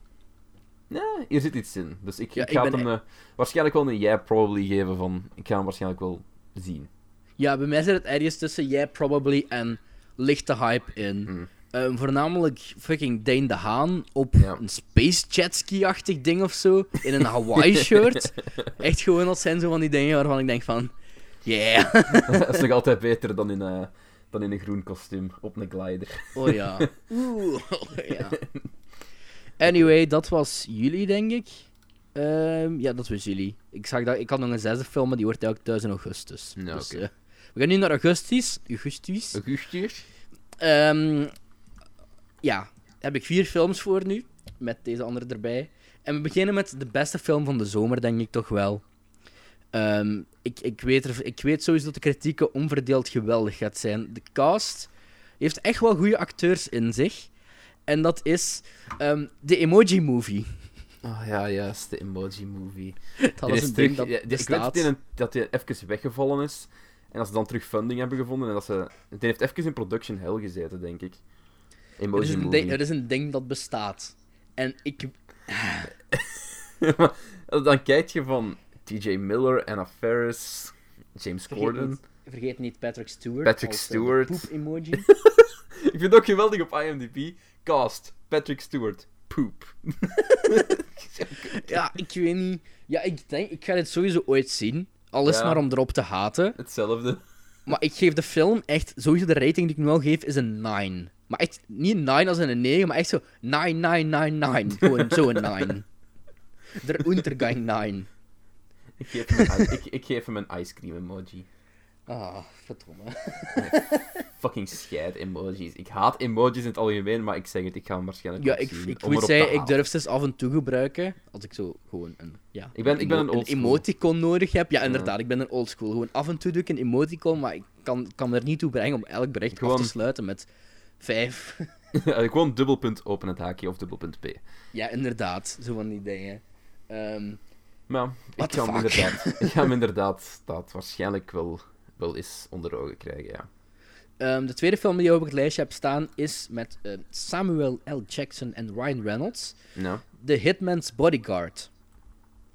Nee, hier zit iets in. Dus ik, Ja, ik ik ga ben hem eh, waarschijnlijk wel een yeah probably geven van... Ik ga hem waarschijnlijk wel zien. Ja, bij mij zit het ergens tussen Yeah Probably en lichte hype in. Hmm. Ehm, voornamelijk fucking Dane de Haan op Ja. een space jetski-achtig ding of zo. In een Hawaii-shirt. Echt gewoon, dat zijn zo van die dingen waarvan ik denk van... Yeah. dat is nog altijd beter dan in, eh, dan in een groen kostuum op een glider. Oh ja. Oeh. ja. Anyway, dat was jullie, denk ik. Ehm, ja, dat was jullie. Ik, zag dat, ik had nog een zesde film, maar die wordt elke thuis in augustus. Ja, dus, eh, we gaan nu naar augustus. Augustus. Augustus? Ehm, ja, heb ik vier films voor nu, met deze andere erbij. En we beginnen met de beste film van de zomer, denk ik toch wel. Ehm, ik, ik, weet er, ik weet sowieso dat de kritieken onverdeeld geweldig gaat zijn. De cast heeft echt wel goede acteurs in zich. En dat is ehm, de Emoji Movie. Oh ja, juist, de Emoji Movie. Dat is een ding dat ja, ik weet dat die, een- dat die even weggevallen is. En dat ze dan terug funding hebben gevonden. En dat ze... Die heeft even in production hell gezeten, denk ik. Er Emoji is, een Movie. ding, er is een ding dat bestaat. En ik... Maar dan kijk je van TJ Miller, Anna Faris, James Vergeet Corden. niet, vergeet niet Patrick Stewart. Patrick eh, Stewart. de poep-emoji. Ik vind het ook geweldig op IMDb. Cast, Patrick Stewart, poop. ja, ik weet niet. Ja, ik denk, ik ga dit sowieso ooit zien. Alles Ja. maar om erop te haten. Hetzelfde. Maar ik geef de film echt, sowieso de rating die ik nu al geef, is een 9. Maar echt niet een 9 als in een 9, maar echt zo 9999. Gewoon zo'n 9. Der Untergang 9. Ik geef hem ik geef hem een ice cream emoji. Ah, verdomme. Fucking scheid emojis. Ik haat emojis in het algemeen, maar ik zeg het, ik ga hem waarschijnlijk Ja, ik, zien, ik moet zeggen, ik durf ze af en toe gebruiken. Als ik zo gewoon een, ja, Ik ben- ik ben een emoticon nodig heb. Ja, inderdaad, ik ben een oldschool. Gewoon af en toe doe ik een emoticon, maar ik kan, kan er niet toe brengen om elk bericht af Gewoon- te sluiten met 5. Ja, Gewoon dubbelpunt open het haakje of dubbelpunt P. ja, inderdaad, zo van die dingen. Ehm, Maar ik ga, inderdaad, ik ga hem inderdaad dat waarschijnlijk wel, wel eens onder ogen krijgen, ja. Ehm, de tweede film die je op het lijstje hebt staan is met eh, Samuel L. Jackson en Ryan Reynolds. Nou. The Hitman's Bodyguard.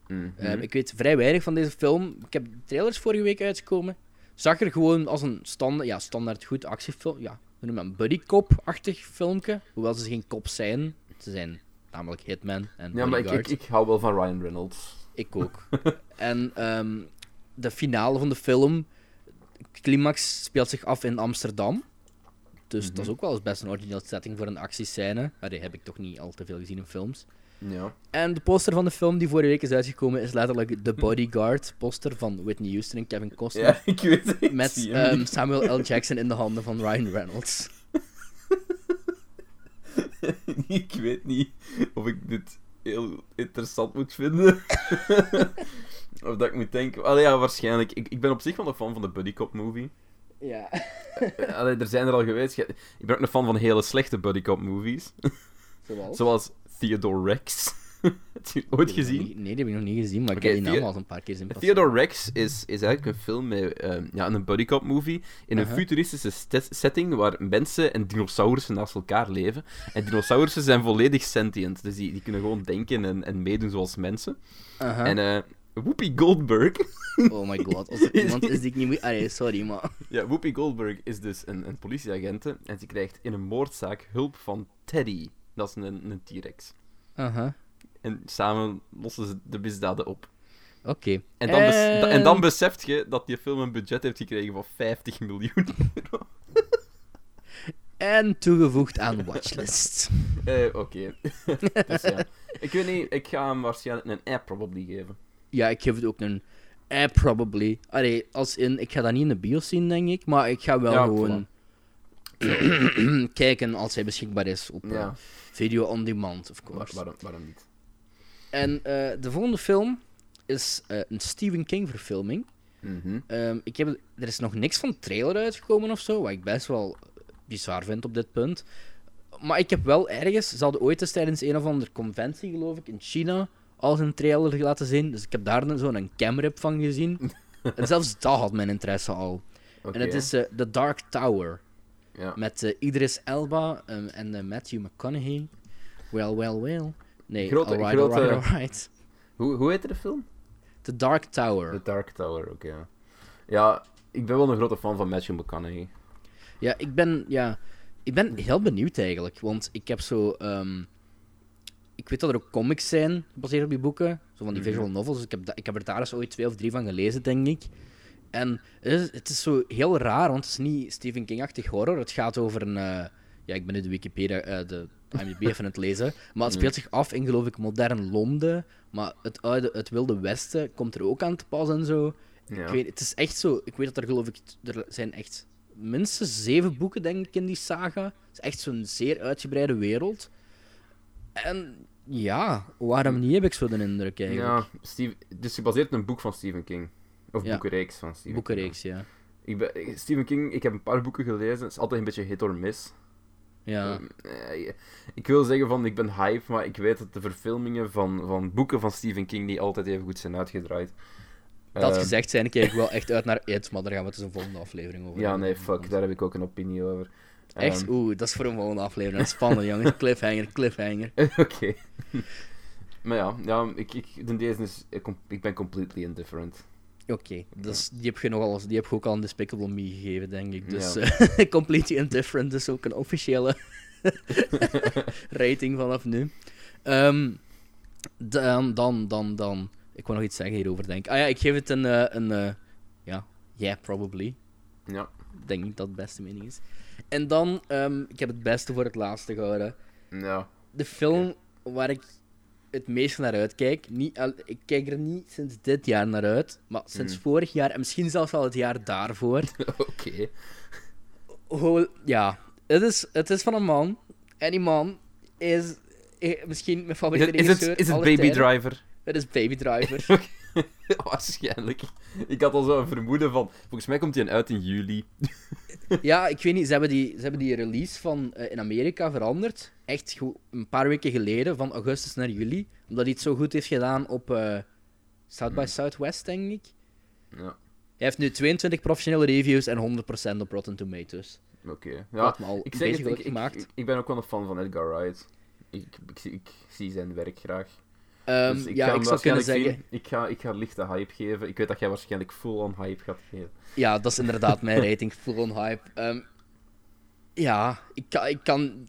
mhm. Ehm, ik weet vrij weinig van deze film. Ik heb trailers vorige week uitgekomen. Zag er gewoon als een stand, ja, standaard goed actiefilm. Ja, we noemen het een buddycop-achtig filmpje. Hoewel ze geen kop zijn. Ze zijn namelijk Hitman en ja, maar ik, Bodyguard. ik, ik hou wel van Ryan Reynolds. Ik ook. en ehm, de finale van de film, climax, speelt zich af in Amsterdam. Dus dat is ook wel eens best een origineel setting voor een actiescène. Maar die heb ik toch niet al te veel gezien in films. Ja. En de poster van de film die vorige week is uitgekomen is letterlijk de Bodyguard poster van Whitney Houston en Kevin Costner. ja, ik weet het. ik met ehm. Samuel L. Jackson in de handen van Ryan Reynolds. ik weet niet of ik dit heel interessant moet vinden. of dat ik moet denken... Allee, ja, waarschijnlijk. Ik, ik ben op zich wel een fan van de Buddy Cop movie. Ja. Allee, er zijn er al geweest. Ik ben ook een fan van hele slechte Buddy Cop movies. Zoals? Zoals Theodore Rex. Heb je ooit Die gezien? niet- Nee, die heb ik nog niet gezien, maar ik heb die naam al een paar keer zien passen. Theodore Rex is, is eigenlijk een film met ehm, ja, een buddy cop movie in een Uh-huh. futuristische st- setting waar mensen en dinosaurussen naast elkaar leven. En dinosaurussen zijn volledig sentient, dus die, die kunnen gewoon denken en, en meedoen zoals mensen. Aha. En eh Whoopi Goldberg, Oh my god, als er iemand is die ik niet moet... Allee, sorry, maar... ja, Whoopi Goldberg is dus een, een politieagente en ze krijgt in een moordzaak hulp van Teddy. Dat is een, een T-Rex. Aha, En samen lossen ze de misdaden op. oké. En dan, bes- Eh, en dan beseft je dat die film een budget heeft gekregen van 50 miljoen euro. En toegevoegd aan watchlist. Eh, Oké. dus ja. Ik weet niet, ik ga hem waarschijnlijk een app probably geven. Ja, ik geef het ook een... Eh, probably. Allee, als in... Ik ga dat niet in de bios zien, denk ik. Maar ik ga wel Ja, gewoon... kijken als hij beschikbaar is op eh, Ja, video on demand, of waar- course. waarom, waarom niet? En eh, de volgende film is eh, een Stephen King verfilming. Mhm. Ehm, ik heb, er is nog niks van trailer uitgekomen of zo, wat ik best wel bizar vind op dit punt. Maar ik heb wel ergens, ze hadden ooit eens tijdens een of andere conventie, geloof ik, in China, al een trailer laten zien. Dus ik heb daar zo'n camrip van gezien. en zelfs dat had mijn interesse al. En het is eh, The Dark Tower. Ja. Met eh, Idris Elba ehm, en eh, Matthew McConaughey. Well, well, well. Nee, Grote- alright, grote- alright, alright. Hoe, hoe heette de film? The Dark Tower. The Dark Tower, oké. ja. Ja, ik ben wel een grote fan van Matthew McConaughey. Ja, ik ben, ja, ik ben heel benieuwd eigenlijk. Want ik heb zo. ehm, ik weet dat er ook comics zijn gebaseerd op die boeken. Zo van die Mhm. visual novels. Dus ik, heb ik heb er daar eens ooit twee of drie van gelezen, denk ik. En het is, het is zo heel raar, want het is niet Stephen King-achtig horror. Het gaat over een. eh, ja, ik ben nu de Wikipedia, eh, de IMDb even aan het lezen. Maar het speelt zich af in, geloof ik, modern Londen. Maar het, oude, het Wilde Westen komt er ook aan te pas en zo. Ja. Ik weet, het is echt zo. Ik weet dat er geloof ik. Er zijn echt minstens zeven boeken, denk ik, in die saga. Het is echt zo'n zeer uitgebreide wereld. En ja, waarom niet heb ik zo de indruk eigenlijk. Ja, Steve, dus gebaseerd op een boek van Stephen King. Of Ja. boekenreeks van Stephen Boekenreeks, ja. Ik ben, Stephen King, ik heb een paar boeken gelezen. Het is altijd een beetje hit or miss. Ja, Eh, ik wil zeggen van, ik ben hype, maar ik weet dat de verfilmingen van, van boeken van Stephen King niet altijd even goed zijn uitgedraaid. dat Eh, gezegd zijn, ik kijk wel echt uit naar It, maar daar gaan we het dus een volgende aflevering over Ja, nee, fuck, daar heb ik ook een opinie over. Echt? Ehm, Oeh, dat is voor een volgende aflevering. Spannend, jongens. Cliffhanger, cliffhanger. Oké. Maar ja, ja ik, ik, de deze is, ik, ik ben completely indifferent. Oké, dus die heb je nogal, die heb je ook al een Despicable Me gegeven, denk ik. Dus Ja. eh, completely indifferent is ook een officiële rating vanaf nu. Ehm, dan, dan, dan, dan. Ik wil nog iets zeggen hierover, denk ik. Ah ja, ik geef het een, eh, een eh, ja, yeah, probably. Ja. Ik denk niet dat het beste mening is. En dan, ehm, ik heb het beste voor het laatste gehouden. Ja. De film waar ik het meest naar uitkijk. Niet, al- ik kijk er niet sinds dit jaar naar uit, maar sinds Hmm. vorig jaar en misschien zelfs al het jaar daarvoor. Oké. Ja, het is, het is van een man. En die man is eh, misschien mijn favoriete is regisseur. het, is het Baby tijden. Driver? Het is Baby Driver. Waarschijnlijk. Ik had al zo'n vermoeden van... Volgens mij komt hij uit in juli. ja, ik weet niet. Ze hebben die, ze hebben die release van eh, in Amerika veranderd. Echt een paar weken geleden, van augustus naar juli. Omdat hij het zo goed heeft gedaan op eh, South by Hmm. Southwest, denk ik. Ja. Hij heeft nu 22 professionele reviews en 100% op Rotten Tomatoes. Oké. Ja, Ja, me al ik een zeg het, ik, ik, ben ook wel een fan van Edgar Wright. Ik, ik zie zijn werk graag. Ehm, Dus ik ja, ik zou kunnen zeggen... zien. Ik ga, ik ga lichte hype geven. Ik weet dat jij waarschijnlijk full-on hype gaat geven. Ja, dat is inderdaad mijn rating, full on hype. Ehm, ja, ik kan... Ik kan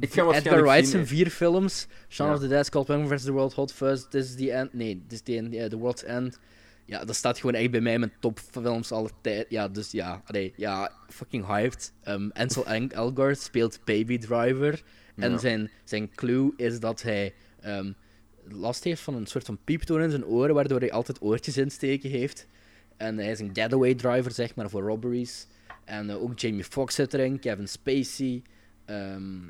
Ik ga Edgar Wright zijn vier films. Shaun Ja. of the Dead, Scott vs. The World, Hot Fuzz, This is the End... Nee, This is the, end, the World's End. Ja, dat staat gewoon echt bij mij in mijn topfilms aller tijd. Ja, dus ja, allee, ja, fucking hyped. Ehm Ansel Elgort speelt Baby Driver. En Ja. zijn, zijn clue is dat hij last heeft van een soort van pieptoon in zijn oren, waardoor hij altijd oortjes insteken heeft. En hij is een getaway driver, zeg maar, voor robberies. En eh, ook Jamie Foxx zit erin, Kevin Spacey. ehm,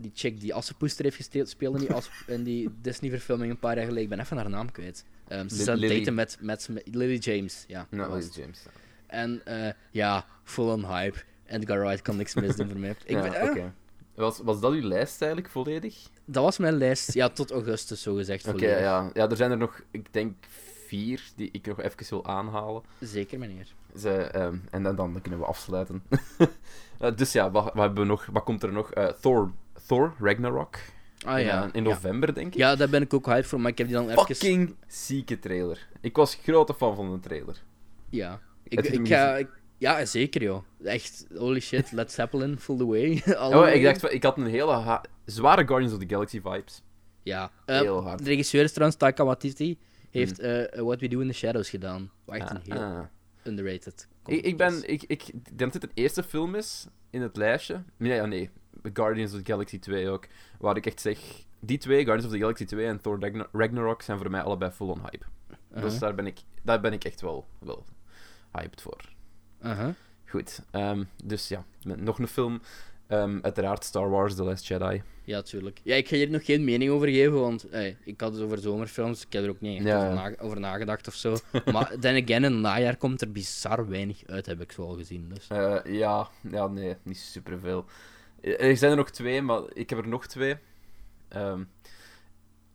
die chick die Assepoester heeft gesteeld, speelde in die, in die Disney-verfilming een paar jaar geleden. Ik ben even haar naam kwijt. Ehm, ze Lily. daten met, met, met Lily James. Ja, het. James. En eh, ja, full on hype. Edgar Wright kan niks misdoen voor mij. Ik ja, ben, eh, Was, was dat uw lijst eigenlijk volledig? Dat was mijn lijst. Ja, tot augustus, zo gezegd. Oké, ja. ja. Er zijn er nog, ik denk, vier die ik nog even wil aanhalen. Zeker, meneer. Ze, ehm, en dan, dan kunnen we afsluiten. Eh, dus ja, wat, wat, hebben we nog, wat komt er nog? Eh, Thor, Thor Ragnarok. Ah in, ja. eh, in ja. november, denk ik. Ja, daar ben ik ook hype voor, maar ik heb die dan even... Fucking zieke trailer. Ik was grote fan van de trailer. Ja. Ik, ik ga... ik- Ja, zeker, joh. Echt, holy shit, Led Zeppelin, full the way. Oh, ik dacht, ik had een hele zware Guardians of the Galaxy vibes. Ja. Eh, Heel hard. De regisseur is trouwens Taika Waititi. Heeft eh, What We Do in the Shadows gedaan. Wat echt een heel Ah. underrated Ik, ik ben, ik, ik denk dat dit de eerste film is in het lijstje. Nee, ja, nee. Guardians of the Galaxy 2 ook. Waar ik echt zeg, die twee, Guardians of the Galaxy 2 en Thor Ragna- Ragnarok, zijn voor mij allebei full on hype. Uh-huh. Dus daar ben ik, daar ben ik echt wel, wel hyped voor. Uh-huh. Goed. ehm, dus ja, nog een film. Ehm, uiteraard Star Wars The Last Jedi. Ja, tuurlijk. Ja, ik ga hier nog geen mening over geven, want eh, ik had het over zomerfilms. Ik heb er ook niet echt Ja, over, ja. na- over nagedacht of zo. maar then again, in het najaar komt er bizar weinig uit, heb ik zo al gezien. Dus. Eh, ja, ja, nee, niet superveel. Eh, Er zijn er nog twee, maar ik heb er nog twee. Ehm,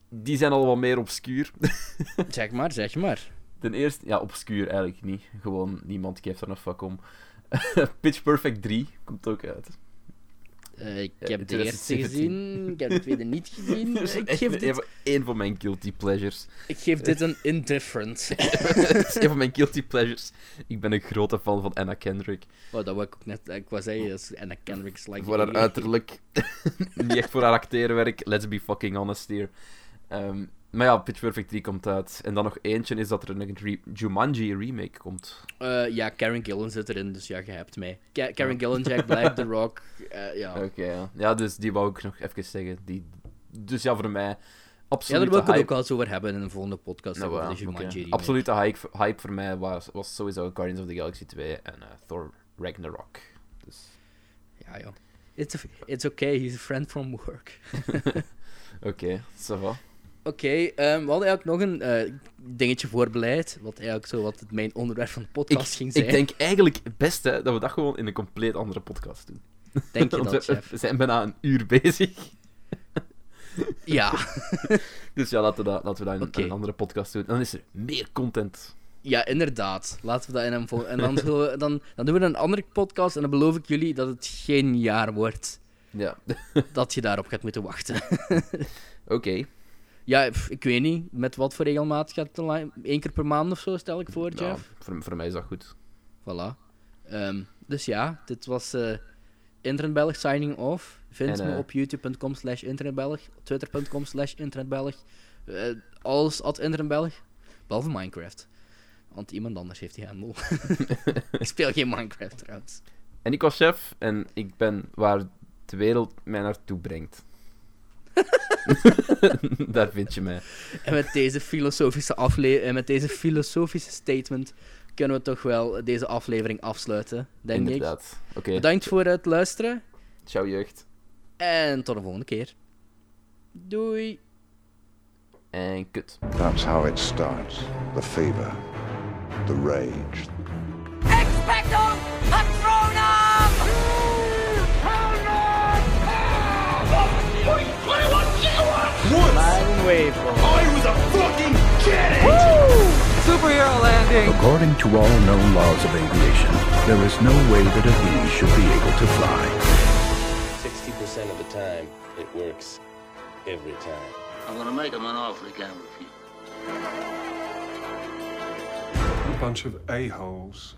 die zijn al wat meer obscuur. Zeg maar, zeg maar. Ten eerste, ja, obscuur eigenlijk niet. Gewoon, niemand geeft er een fuck om. Pitch Perfect 3 komt ook uit. Eh, ik heb de eerste 2017. gezien, ik heb de tweede niet gezien. Is ik, geef een, dit, van- een van mijn guilty pleasures. ik geef dit een indifferent. Het is een van mijn guilty pleasures. Ik ben een grote fan van Anna Kendrick. Oh, dat wou ik ook net... Ik wou zeggen, dat is Anna Kendrick's like... Voor haar uiterlijk. niet echt voor haar acteerwerk. Let's be fucking honest here. Ehm, maar ja, Pitch Perfect 3 komt uit. En dan nog eentje is dat er een re- Jumanji remake komt. Eh, ja, Karen Gillan zit erin, dus ja, je hebt mij. Ka- Karen Gillan, Jack Black, The Rock, eh, ja. Oké, ja. Ja, dus die wou ik nog even zeggen. Die... Dus ja, voor mij... Ja, Absoluut daar wil ik het ook wel eens over hebben in een volgende podcast. Nou, over ja, de. Jumanji. Absolute hype, hype voor mij was, was sowieso Guardians of the Galaxy 2 en eh, Thor Ragnarok. Dus, Ja, joh. It's, a, it's okay, he's a friend from work. oké, ça va. Oké, ehm, we hadden eigenlijk nog een eh, dingetje voorbereid, wat eigenlijk zo wat het mijn onderwerp van de Ik, podcast ging zijn. ik denk eigenlijk het beste dat we dat gewoon in een compleet andere podcast doen. Denk je dat, we, chef? we zijn bijna een uur bezig. Ja. Dus ja, laten we dat, laten we dat in een andere podcast doen. Dan is er meer content. ja, inderdaad. Laten we dat in een vol... En dan, zullen we, dan, dan doen we een andere podcast en dan beloof ik jullie dat het geen jaar wordt Ja, dat je daarop gaat moeten wachten. oké. Ja, pff, ik weet niet. Met wat voor regelmaat gaat het online? Eén keer per maand of zo, stel ik voor, Jeff. voor, voor mij is dat goed. Voilà. Ehm, dus ja, dit was eh Internetbelg signing off. Vind En, me eh, op youtube.com slash internetbelg, twitter.com slash internetbelg, eh, alles at internetbelg, behalve Minecraft. Want iemand anders heeft die handle. ik speel geen Minecraft trouwens. En ik was chef en ik ben waar de wereld mij naartoe brengt. Daar vind je mij. En met deze filosofische afle en met deze filosofische statement kunnen we toch wel deze aflevering afsluiten, denk ik. Inderdaad. Oké, Bedankt voor het luisteren ciao jeugd. en tot de volgende keer. Doei! En kut. That's how it starts. The fever, the rage, Expecto Mijn waypoint. Superhero landing! According to all known laws of aviation, there is no way that a bee should be able to fly. 60% of the time, it works every time. I'm gonna make him an offer he can't refuse. A bunch of a-holes.